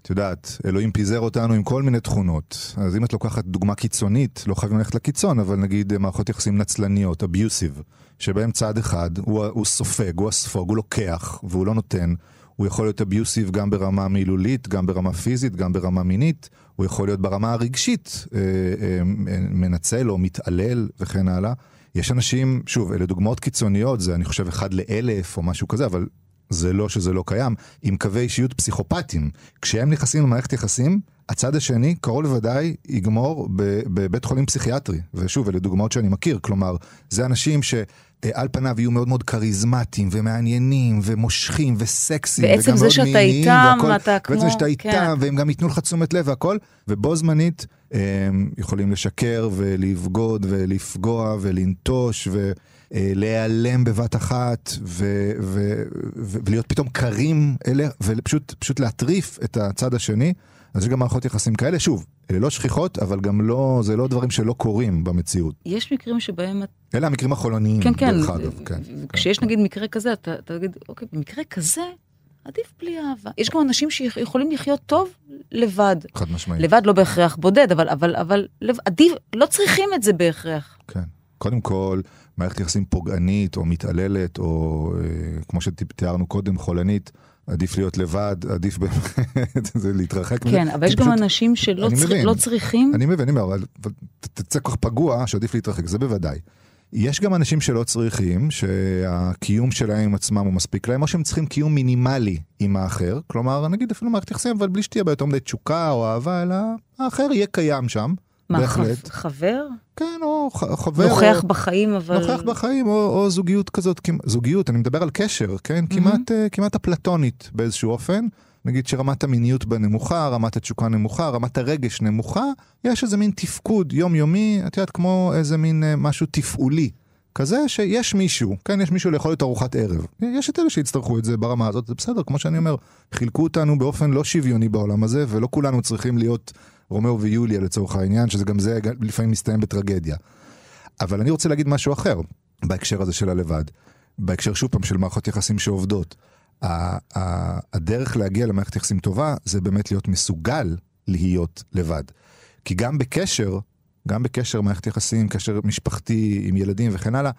[SPEAKER 4] את יודעת, אלוהים פיזר אותנו עם כל מיני תכונות. אז אם את לוקחת דוגמה קיצונית, לא חייבים ללכת לקיצון, אבל נגיד אה, מערכות יחסים נצלניות, אביוסיב, שבהם צד אחד הוא, הוא סופג, הוא הספוג, הוא לוקח, והוא לא נותן. הוא יכול להיות אביוסיב גם ברמה מילולית, גם ברמה פיזית, גם ברמה מינית. הוא יכול להיות ברמה הרגשית, אה, אה, מנצל או מתעלל וכן הלאה. יש אנשים, שוב, אלה דוגמאות קיצוניות, זה אני חושב אחד לאלף או משהו כזה, אבל זה לא שזה לא קיים, עם קווי אישיות פסיכופטיים. כשהם נכנסים למערכת יחסים, הצד השני קרוב לוודאי יגמור בבית חולים פסיכיאטרי. ושוב, אלה דוגמאות שאני מכיר, כלומר, זה אנשים שעל פניו יהיו מאוד מאוד כריזמטיים ומעניינים ומושכים וסקסיים. וגם
[SPEAKER 5] זה
[SPEAKER 4] מאוד
[SPEAKER 5] שאתה
[SPEAKER 4] מיניים
[SPEAKER 5] איתם,
[SPEAKER 4] והכל.
[SPEAKER 5] אתה כמו-
[SPEAKER 4] ועצם שאתה איתם,
[SPEAKER 5] כן.
[SPEAKER 4] והם גם ייתנו לך תשומת לב והכל, ובו זמנית הם יכולים לשקר ולבגוד ולפגוע ולנטוש ולהיעלם בבת אחת ו- ו- ו- ולהיות פתאום קרים אלה ופשוט פשוט להטריף את הצד השני. אז יש גם מערכות יחסים כאלה, שוב, אלה לא שכיחות, אבל גם לא, זה לא דברים שלא קורים במציאות.
[SPEAKER 5] יש מקרים שבהם... את-
[SPEAKER 4] אלה המקרים החולניים,
[SPEAKER 5] כן, כן.
[SPEAKER 4] דרך אגב, כן.
[SPEAKER 5] כשיש
[SPEAKER 4] כן.
[SPEAKER 5] נגיד מקרה כזה, אתה אתה תגיד, אוקיי, במקרה כזה, עדיף בלי אהבה. יש גם אנשים שיכולים לחיות טוב לבד.
[SPEAKER 4] חד משמעית.
[SPEAKER 5] לבד לא בהכרח בודד, אבל, אבל, אבל לב, עדיף, לא צריכים את זה בהכרח.
[SPEAKER 4] כן. קודם כל, מערכת יחסים פוגענית או מתעללת, או אה, כמו שתיארנו קודם, חולנית, עדיף להיות לבד, עדיף באמת זה להתרחק מזה.
[SPEAKER 5] כן, אבל יש גם
[SPEAKER 4] פשוט-
[SPEAKER 5] אנשים שלא
[SPEAKER 4] אני
[SPEAKER 5] צר,
[SPEAKER 4] מבין.
[SPEAKER 5] לא צריכים.
[SPEAKER 4] אני מבין, אני אומר, אבל תצא כל כך פגוע שעדיף להתרחק, זה בוודאי. יש גם אנשים שלא צריכים, שהקיום שלהם עם עצמם הוא מספיק להם, או שהם צריכים קיום מינימלי עם האחר. כלומר, נגיד אפילו מערכת יחסים, אבל בלי שתהיה בה יותר מדי תשוקה או אהבה, אלא האחר יהיה קיים שם.
[SPEAKER 5] מה,
[SPEAKER 4] בהחלט.
[SPEAKER 5] חבר?
[SPEAKER 4] כן, או חבר.
[SPEAKER 5] נוכח
[SPEAKER 4] או...
[SPEAKER 5] בחיים, אבל...
[SPEAKER 4] נוכח בחיים, או, או זוגיות כזאת, זוגיות, אני מדבר על קשר, כן? כמעט, אה, כמעט אפלטונית באיזשהו אופן. נגיד שרמת המיניות בה נמוכה, רמת התשוקה נמוכה, רמת הרגש נמוכה, יש איזה מין תפקוד יומיומי, את יודעת, כמו איזה מין אה, משהו תפעולי. כזה שיש מישהו, כן, יש מישהו לאכול את ארוחת ערב. יש את אלה שיצטרכו את זה ברמה הזאת, זה בסדר, כמו שאני אומר, חילקו אותנו באופן לא שוויוני בעולם הזה, ולא כולנו צריכים להיות רומאו ויוליה לצורך העניין, שזה גם זה לפעמים מסתיים בטרגדיה. אבל אני רוצה להגיד משהו אחר בהקשר הזה של הלבד. בהקשר שוב פעם של מערכות יחסים שעובדות. הדרך להגיע למערכת יחסים טובה זה באמת להיות מסוגל להיות לבד. כי גם בקשר, גם בקשר מערכת יחסים, קשר משפחתי עם ילדים וכן הלאה,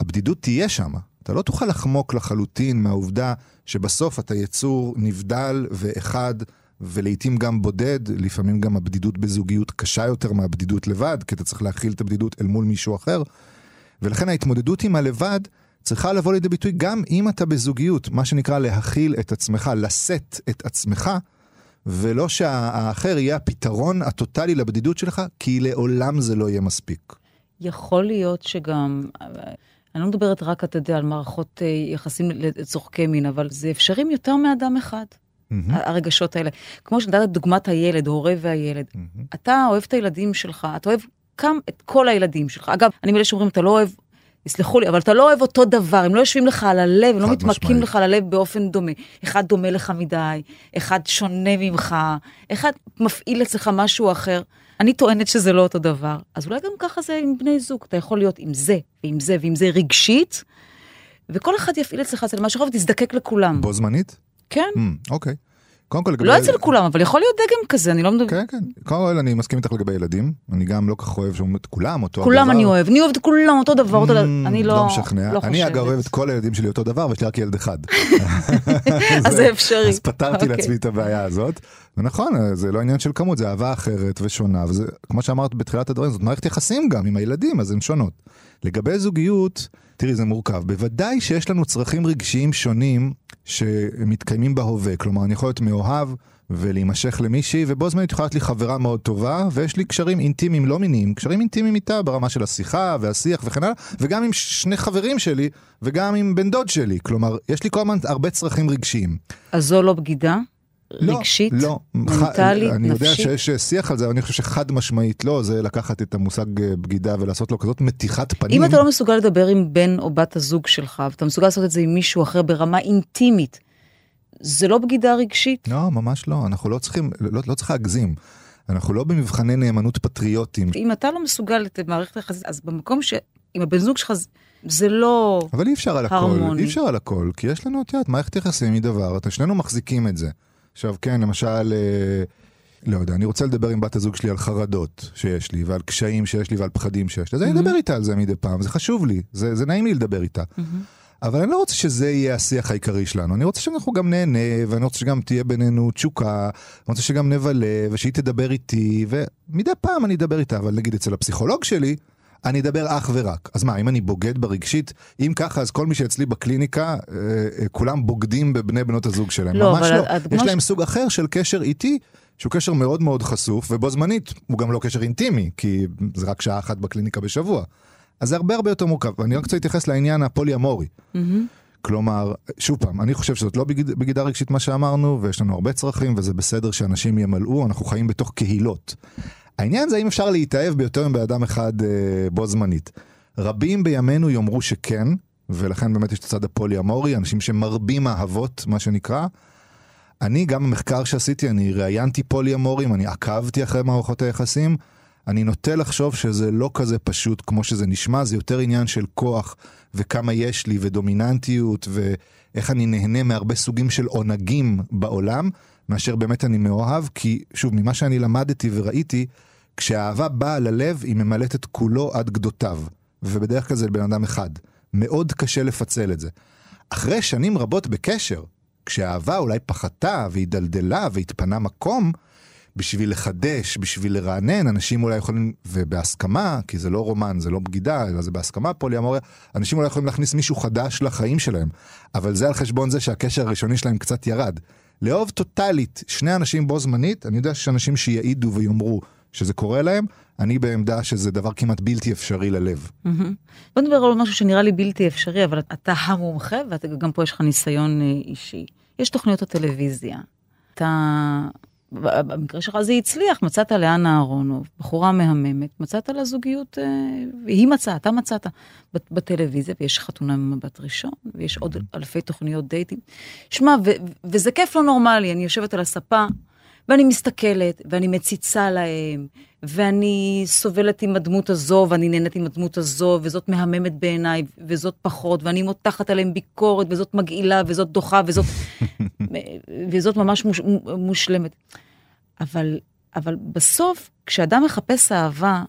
[SPEAKER 4] הבדידות תהיה שם. אתה לא תוכל לחמוק לחלוטין מהעובדה שבסוף אתה יצור נבדל ואחד ולעיתים גם בודד, לפעמים גם הבדידות בזוגיות קשה יותר מהבדידות לבד, כי אתה צריך להכיל את הבדידות אל מול מישהו אחר. ולכן ההתמודדות עם הלבד צריכה לבוא לידי ביטוי גם אם אתה בזוגיות, מה שנקרא להכיל את עצמך, לשאת את עצמך, ולא שהאחר יהיה הפתרון הטוטלי לבדידות שלך, כי לעולם זה לא יהיה מספיק.
[SPEAKER 5] יכול להיות שגם, אני לא מדברת רק, אתה יודע, על מערכות אה, יחסים לצורכי מין, אבל זה אפשרי יותר מאדם אחד,
[SPEAKER 4] מהמם,
[SPEAKER 5] הרגשות האלה. כמו שנתת דוגמת הילד, הורה והילד.
[SPEAKER 4] מהמם.
[SPEAKER 5] אתה אוהב את הילדים שלך, אתה אוהב גם את כל הילדים שלך. אגב, אני מאלה שאומרים, אתה לא אוהב, יסלחו לי, אבל אתה לא אוהב אותו דבר, הם לא יושבים לך על הלב, הם לא מתמקים. לך על הלב באופן דומה. אחד דומה לך מדי, אחד שונה ממך, אחד מפעיל אצלך משהו אחר. אני טוענת שזה לא אותו דבר. אז אולי גם ככה זה עם בני זוג, אתה יכול להיות עם זה, ועם זה, ועם זה רגשית, וכל אחד יפעיל אצלך אצל משהו אחר ותזדקק לכולם.
[SPEAKER 4] בו זמנית?
[SPEAKER 5] כן?
[SPEAKER 4] אמ, אוקיי. קודם כל לגבי...
[SPEAKER 5] לא אצל כולם, אבל יכול להיות דגם כזה, אני לא מדבר...
[SPEAKER 4] כן, כן. קודם כל אני מסכים איתך לגבי ילדים. אני גם לא כך אוהב שאומרים את כולם אותו
[SPEAKER 5] כולם
[SPEAKER 4] הדבר.
[SPEAKER 5] אני אוהב, אני אוהבת כולם אותו דבר, אותו דבר,
[SPEAKER 4] אמ,
[SPEAKER 5] אני לא
[SPEAKER 4] לא משכנע.
[SPEAKER 5] לא
[SPEAKER 4] אני אגב. אוהב את כל הילדים שלי אותו דבר, ויש לי רק ילד אחד.
[SPEAKER 5] אז זה אפשרי.
[SPEAKER 4] אז פתרתי
[SPEAKER 5] אוקיי.
[SPEAKER 4] לעצמי את הבעיה הזאת. ונכון, זה לא עניין של כמות, זה אהבה אחרת ושונה, וזה, כמו שאמרת בתחילת הדברים, זאת מערכת יחסים גם עם הילדים, אז הן שונות. לגבי זוגיות, תראי, זה מורכב. בוודאי שיש לנו צרכים רגשיים שונים שמתקיימים בהווה. כלומר, אני יכול להיות מאוהב ולהימשך למישהי, ובו זמנית יכולה להיות לי חברה מאוד טובה, ויש לי קשרים אינטימיים לא מיניים, קשרים אינטימיים איתה ברמה של השיחה והשיח וכן הלאה, וגם עם שני חברים שלי, וגם עם בן דוד שלי. כלומר, יש לי כל הזמן הרבה צרכים רגשיים.
[SPEAKER 5] אז זו לא בגידה?
[SPEAKER 4] לא,
[SPEAKER 5] רגשית?
[SPEAKER 4] לא.
[SPEAKER 5] מנטלית?
[SPEAKER 4] ח... אני יודע
[SPEAKER 5] נפשית?
[SPEAKER 4] שיש שיח על זה, אבל אני חושב שחד משמעית לא, זה לקחת את המושג אה, בגידה ולעשות לו כזאת מתיחת פנים.
[SPEAKER 5] אם אתה לא מסוגל לדבר עם בן או בת הזוג שלך, ואתה מסוגל לעשות את זה עם מישהו אחר ברמה אינטימית, זה לא בגידה רגשית?
[SPEAKER 4] לא, ממש לא, אנחנו לא צריכים, לא, לא צריך להגזים. אנחנו לא במבחני נאמנות פטריוטיים.
[SPEAKER 5] אם אתה לא מסוגל את מערכת היחסים, אז במקום ש... עם הבן זוג שלך, זה- לא...
[SPEAKER 4] אבל אי אפשר על הכל,
[SPEAKER 5] הרמוני.
[SPEAKER 4] אי אפשר על הכל, כי יש לנו, את יודעת, מערכת יחסים היא דבר, אתה שנינו מחזיקים את זה. עכשיו, כן, למשל, אה, לא יודע, אני רוצה לדבר עם בת הזוג שלי על חרדות שיש לי, ועל קשיים שיש לי ועל פחדים שיש לי, אז אני אדבר איתה על זה מדי פעם, זה חשוב לי, זה, זה נעים לי לדבר איתה. אבל אני לא רוצה שזה יהיה השיח העיקרי שלנו, אני רוצה שאנחנו גם נהנה, ואני רוצה שגם תהיה בינינו תשוקה, אני רוצה שגם נבלה, ושהיא תדבר איתי, ומדי פעם אני אדבר איתה, אבל נגיד אצל הפסיכולוג שלי, אני אדבר אך ורק. אז מה, אם אני בוגד ברגשית, אם ככה, אז כל מי שאצלי בקליניקה, אה, אה, כולם בוגדים בבני בנות הזוג שלהם.
[SPEAKER 5] לא,
[SPEAKER 4] ממש
[SPEAKER 5] אבל
[SPEAKER 4] לא.
[SPEAKER 5] הדוגמה
[SPEAKER 4] יש להם סוג אחר של קשר איתי, שהוא קשר מאוד מאוד חשוף, ובו זמנית הוא גם לא קשר אינטימי, כי זה רק שעה אחת בקליניקה בשבוע. אז זה הרבה הרבה יותר מורכב. ואני רק רוצה להתייחס לעניין הפולי-אמורי. כלומר, שוב פעם, אני חושב שזאת לא בגיד, בגידה רגשית מה שאמרנו, ויש לנו הרבה צרכים, וזה בסדר שאנשים ימלאו, אנחנו חיים בתוך קהילות. העניין זה האם אפשר להתאהב ביותר מבן אדם אחד אה, בו זמנית. רבים בימינו יאמרו שכן, ולכן באמת יש את הצד הפולי-אמורי, אנשים שמרבים אהבות, מה שנקרא. אני, גם במחקר שעשיתי, אני ראיינתי פולי-אמורים, אני עקבתי אחרי מערכות היחסים. אני נוטה לחשוב שזה לא כזה פשוט כמו שזה נשמע, זה יותר עניין של כוח וכמה יש לי ודומיננטיות ואיך אני נהנה מהרבה סוגים של עונגים בעולם, מאשר באמת אני מאוהב, כי שוב, ממה שאני למדתי וראיתי, כשהאהבה באה ללב, היא ממלאת את כולו עד גדותיו, ובדרך כלל זה לבן אדם אחד. מאוד קשה לפצל את זה. אחרי שנים רבות בקשר, כשהאהבה אולי פחתה והידלדלה והתפנה מקום, בשביל לחדש, בשביל לרענן, אנשים אולי יכולים, ובהסכמה, כי זה לא רומן, זה לא בגידה, אלא זה בהסכמה פוליאמוריה, אנשים אולי יכולים להכניס מישהו חדש לחיים שלהם, אבל זה על חשבון זה שהקשר הראשוני שלהם קצת ירד. לאהוב טוטאלית שני אנשים בו זמנית, אני יודע שיש אנשים שיעידו ויאמרו שזה קורה להם, אני בעמדה שזה דבר כמעט בלתי אפשרי ללב.
[SPEAKER 5] בוא נדבר על משהו שנראה לי בלתי אפשרי, אבל אתה המומחה, וגם פה יש לך ניסיון אה, אישי. יש תוכניות הטלוויזיה. אתה, במקרה שלך זה הצליח, מצאת לאנה אהרונוב, בחורה מהממת, מצאת לה זוגיות, אה, היא מצאה, אתה מצאת בטלוויזיה, ויש חתונה ממבט ראשון, ויש עוד אלפי תוכניות דייטים. שמע, וזה כיף לא נורמלי, אני יושבת על הספה, ואני מסתכלת, ואני מציצה להם, ואני סובלת עם הדמות הזו, ואני נהנית עם הדמות הזו, וזאת מהממת בעיניי, וזאת פחות, ואני מותחת עליהם ביקורת, וזאת מגעילה, וזאת דוחה, וזאת, וזאת ממש מוש, מושלמת. אבל, אבל בסוף, כשאדם מחפש אהבה,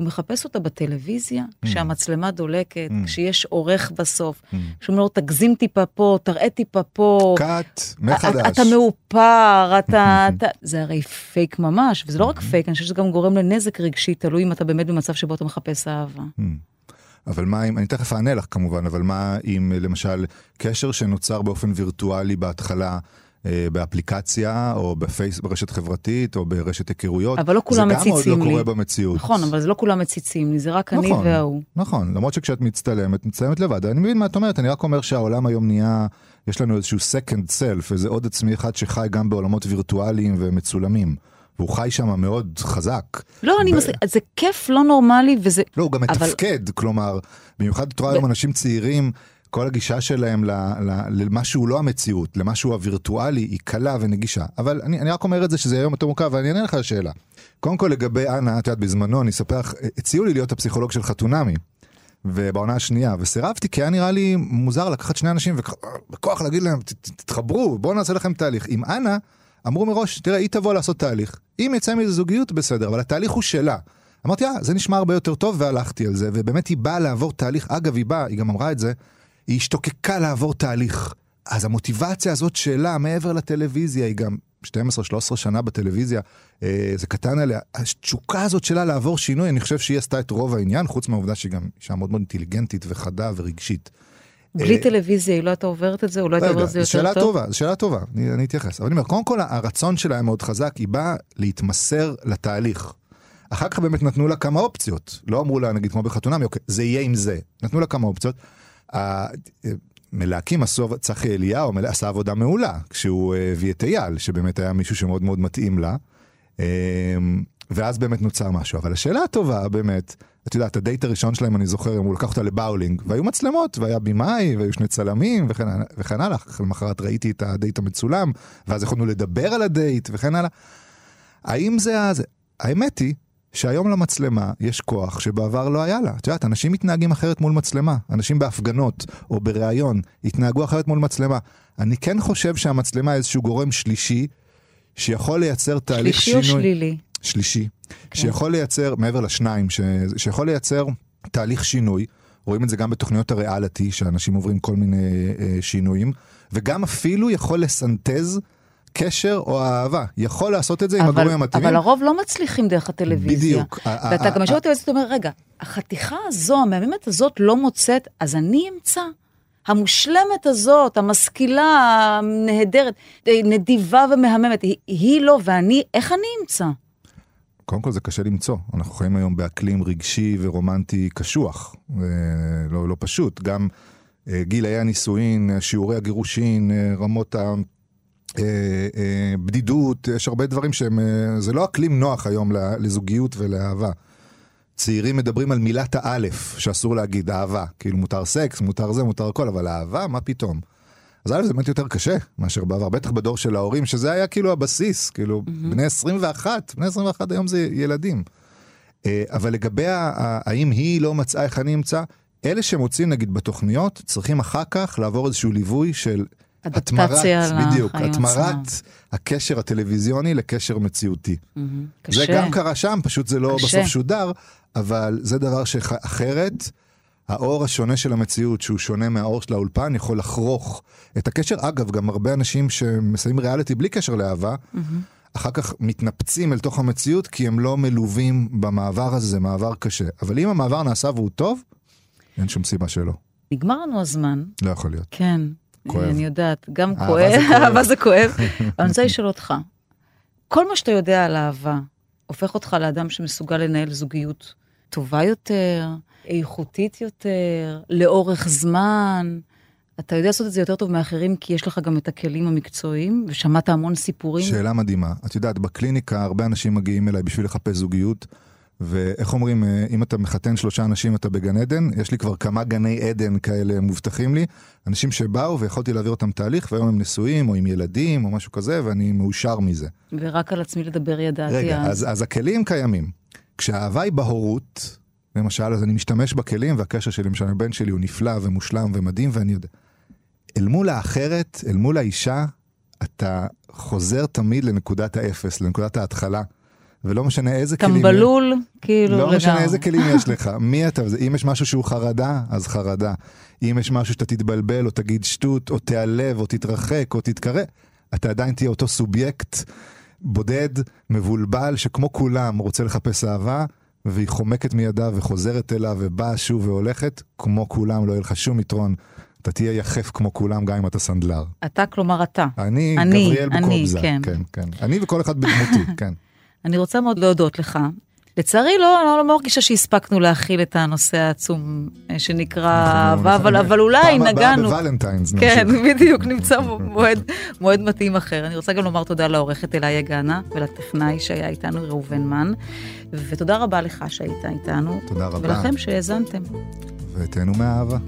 [SPEAKER 5] הוא מחפש אותה בטלוויזיה, mm. כשהמצלמה דולקת, mm. כשיש עורך בסוף, mm. כשהוא אומר לו, תגזים טיפה פה, תראה טיפה פה.
[SPEAKER 4] cut, מחדש.
[SPEAKER 5] אתה מאופר, אתה, אתה... זה הרי פייק ממש, וזה לא רק פייק, אני חושב שזה גם גורם לנזק רגשי, תלוי אם אתה באמת במצב שבו אתה מחפש אהבה.
[SPEAKER 4] אבל מה אם, אני תכף אענה לך כמובן, אבל מה אם למשל קשר שנוצר באופן וירטואלי בהתחלה, באפליקציה, או בפייס, ברשת חברתית, או ברשת היכרויות.
[SPEAKER 5] אבל לא כולם מציצים לי.
[SPEAKER 4] זה גם עוד לא קורה במציאות.
[SPEAKER 5] נכון, אבל זה לא כולם מציצים לי, זה רק נכון, אני וההוא.
[SPEAKER 4] נכון, למרות שכשאת מצטלמת, מצטלמת לבד. אני מבין מה את אומרת, אני רק אומר שהעולם היום נהיה, יש לנו איזשהו second self, איזה עוד עצמי אחד שחי גם בעולמות וירטואליים ומצולמים. והוא חי שם מאוד חזק.
[SPEAKER 5] לא, ו... אני מסכים, זה כיף לא נורמלי וזה...
[SPEAKER 4] לא, הוא גם מתפקד, אבל... כלומר, במיוחד את רואה ו... היום אנשים צעירים כל הגישה שלהם למה שהוא לא המציאות, למה שהוא הווירטואלי, היא קלה ונגישה. אבל אני, אני רק אומר את זה שזה היום יותר מורכב, ואני אענה לך על שאלה. קודם כל לגבי אנה, את יודעת, בזמנו, אני אספר לך, הציעו לי להיות הפסיכולוג של חתונמי. ובעונה השנייה, וסירבתי כי היה נראה לי מוזר לקחת שני אנשים ובכוח להגיד להם, תתחברו, בואו נעשה לכם תהליך. עם אנה, אמרו מראש, תראה, היא תבוא לעשות תהליך. אם יצא מזה זוגיות, בסדר, אבל התהליך הוא שלה. אמרתי, אה, זה נשמע הרבה יותר טוב, והלכתי על זה, ובאמת היא באה לעבור תהליך, אגב, היא באה, היא גם אמרה את זה, היא השתוקקה לעבור תהליך. אז המוטיבציה הזאת שלה, מעבר לטלוויזיה, היא גם 12-13 שנה בטלוויזיה, אה, זה קטן עליה. התשוקה הזאת שלה לעבור שינוי, אני חושב שהיא עשתה את רוב העניין, חוץ מהעובדה שהיא גם אישה מאוד מאוד אינטליגנטית וחדה ורגשית.
[SPEAKER 5] בלי אה, טלוויזיה היא לא הייתה עוברת את זה? אולי הייתה עוברת את זה יותר טוב?
[SPEAKER 4] שאלה טובה, זו שאלה טובה, אני, אני אתייחס. אבל אני אומר, קודם כל הרצון שלה היה מאוד חזק, היא באה להתמסר לתהליך. אחר כך באמת נתנו לה כמה אופציות. לא אמרו לה, נגיד כמו בחתונמי, אוקיי, זה יהיה עם זה. נתנו לה כמה אופציות. המלהקים עשו, צחי אליהו עשה עבודה מעולה, כשהוא אה, הביא את אייל, שבאמת היה מישהו שמאוד מאוד מתאים לה. אמ, ואז באמת נוצר משהו. אבל השאלה הטובה, באמת, את יודעת, הדייט הראשון שלהם, אני זוכר, הוא לקח אותה לבאולינג, והיו מצלמות, והיה במאי, והיו שני צלמים, וכן, וכן הלאה. למחרת ראיתי את הדייט המצולם, ואז יכולנו לדבר על הדייט, וכן הלאה. האם זה ה... האמת היא שהיום למצלמה יש כוח שבעבר לא היה לה. את יודעת, אנשים מתנהגים אחרת מול מצלמה. אנשים בהפגנות או בריאיון התנהגו אחרת מול מצלמה. אני כן חושב שהמצלמה איזשהו גורם שלישי שיכול לייצר תהליך
[SPEAKER 5] שלישי
[SPEAKER 4] שינוי...
[SPEAKER 5] שלישי או שלילי?
[SPEAKER 4] שלישי. כן. שיכול לייצר, מעבר לשניים, ש... שיכול לייצר תהליך שינוי. רואים את זה גם בתוכניות הריאליטי, שאנשים עוברים כל מיני אה, שינויים, וגם אפילו יכול לסנטז קשר או אהבה. יכול לעשות את זה אבל, עם הגורמים המתאימים.
[SPEAKER 5] אבל הרוב לא מצליחים דרך הטלוויזיה.
[SPEAKER 4] בדיוק.
[SPEAKER 5] ואתה גם יושב בטלוויזיה ואתה אומר, רגע, החתיכה הזו, המהממת הזאת לא מוצאת, אז אני אמצא. המושלמת הזאת, המשכילה, הנהדרת, נדיבה ומהממת, היא, היא לא, ואני, איך אני אמצא?
[SPEAKER 4] קודם כל זה קשה למצוא. אנחנו חיים היום באקלים רגשי ורומנטי קשוח. לא, לא פשוט. גם אה, גילאי הנישואין, שיעורי הגירושין, אה, רמות. אה, אה, בדידות, יש הרבה דברים שהם, אה, זה לא אקלים נוח היום לזוגיות ולאהבה. צעירים מדברים על מילת האלף, שאסור להגיד, אהבה. כאילו מותר סקס, מותר זה, מותר הכל, אבל אהבה, מה פתאום? אז א' זה באמת יותר קשה מאשר בעבר, בטח בדור של ההורים, שזה היה כאילו הבסיס, כאילו mm-hmm. בני 21, בני 21 היום זה ילדים. אבל לגבי האם היא לא מצאה איך אני אמצא, אלה שמוצאים נגיד בתוכניות, צריכים אחר כך לעבור איזשהו ליווי של
[SPEAKER 5] אדפטציה לחיים
[SPEAKER 4] עצמם. בדיוק, התמרת הקשר הטלוויזיוני לקשר מציאותי. Mm-hmm.
[SPEAKER 5] קשה.
[SPEAKER 4] זה גם קרה שם, פשוט זה לא קשה. בסוף שודר, אבל זה דבר שאחרת, האור השונה של המציאות, שהוא שונה מהאור של האולפן, יכול לחרוך את הקשר. אגב, גם הרבה אנשים שמסיימים ריאליטי בלי קשר לאהבה, mm-hmm. אחר כך מתנפצים אל תוך המציאות כי הם לא מלווים במעבר הזה, זה מעבר קשה. אבל אם המעבר נעשה והוא טוב, אין שום סיבה שלא.
[SPEAKER 5] נגמר לנו הזמן.
[SPEAKER 4] לא יכול להיות.
[SPEAKER 5] כן.
[SPEAKER 4] כואב.
[SPEAKER 5] אני יודעת, גם
[SPEAKER 4] אהבה
[SPEAKER 5] כואב. אהבה זה כואב. אבל אני רוצה לשאול אותך, כל מה שאתה יודע על אהבה, הופך אותך לאדם שמסוגל לנהל זוגיות טובה יותר, איכותית יותר, לאורך זמן. אתה יודע לעשות את זה יותר טוב מאחרים, כי יש לך גם את הכלים המקצועיים, ושמעת המון סיפורים.
[SPEAKER 4] שאלה מדהימה. את יודעת, בקליניקה הרבה אנשים מגיעים אליי בשביל לחפש זוגיות, ואיך אומרים, אה, אם אתה מחתן שלושה אנשים אתה בגן עדן, יש לי כבר כמה גני עדן כאלה מובטחים לי, אנשים שבאו ויכולתי להעביר אותם תהליך, והיום הם נשואים או עם ילדים או משהו כזה, ואני מאושר מזה.
[SPEAKER 5] ורק על עצמי לדבר ידעתי
[SPEAKER 4] רגע,
[SPEAKER 5] אז.
[SPEAKER 4] אז, הכלים קיימים. כשהאהבה היא בהורות, למשל, אז אני משתמש בכלים, והקשר שלי, למשל, עם הבן שלי הוא נפלא ומושלם ומדהים, ואני יודע. אל מול האחרת, אל מול האישה, אתה חוזר תמיד לנקודת האפס, לנקודת ההתחלה. ולא משנה איזה כלים...
[SPEAKER 5] טמבלול, כאילו,
[SPEAKER 4] לא משנה
[SPEAKER 5] לגמרי.
[SPEAKER 4] איזה כלים יש לך, מי אתה, אם יש משהו שהוא חרדה, אז חרדה. אם יש משהו שאתה תתבלבל, או תגיד שטות, או תיעלב, או תתרחק, או תתקרא, אתה עדיין תהיה אותו סובייקט בודד, מבולבל, שכמו כולם רוצה לחפש אהבה, והיא חומקת מידיו וחוזרת אליו ובאה שוב והולכת, כמו כולם, לא יהיה לך שום יתרון. אתה תהיה יחף כמו כולם, גם אם אתה סנדלר.
[SPEAKER 5] אתה, כלומר אתה.
[SPEAKER 4] אני,
[SPEAKER 5] אני,
[SPEAKER 4] גבריאל
[SPEAKER 5] אני,
[SPEAKER 4] בוקובזה.
[SPEAKER 5] כן.
[SPEAKER 4] כן, כן. אני וכל אחד בדמותי, כן.
[SPEAKER 5] אני רוצה מאוד להודות לך. לצערי, לא, לא, לא מרגישה שהספקנו להכיל את הנושא העצום אה, שנקרא אהבה, אבל, אבל אולי
[SPEAKER 4] פעם הבאה
[SPEAKER 5] נגענו.
[SPEAKER 4] בוולנטיינס
[SPEAKER 5] כן. בדיוק, נמצא מועד, מועד מתאים אחר. אני רוצה גם לומר תודה לעורכת אליה גאנה ולטכנאי שהיה איתנו, ראובן מן, ותודה רבה לך שהיית איתנו.
[SPEAKER 4] תודה רבה.
[SPEAKER 5] ולכם שהאזנתם.
[SPEAKER 4] ותהנו מהאהבה.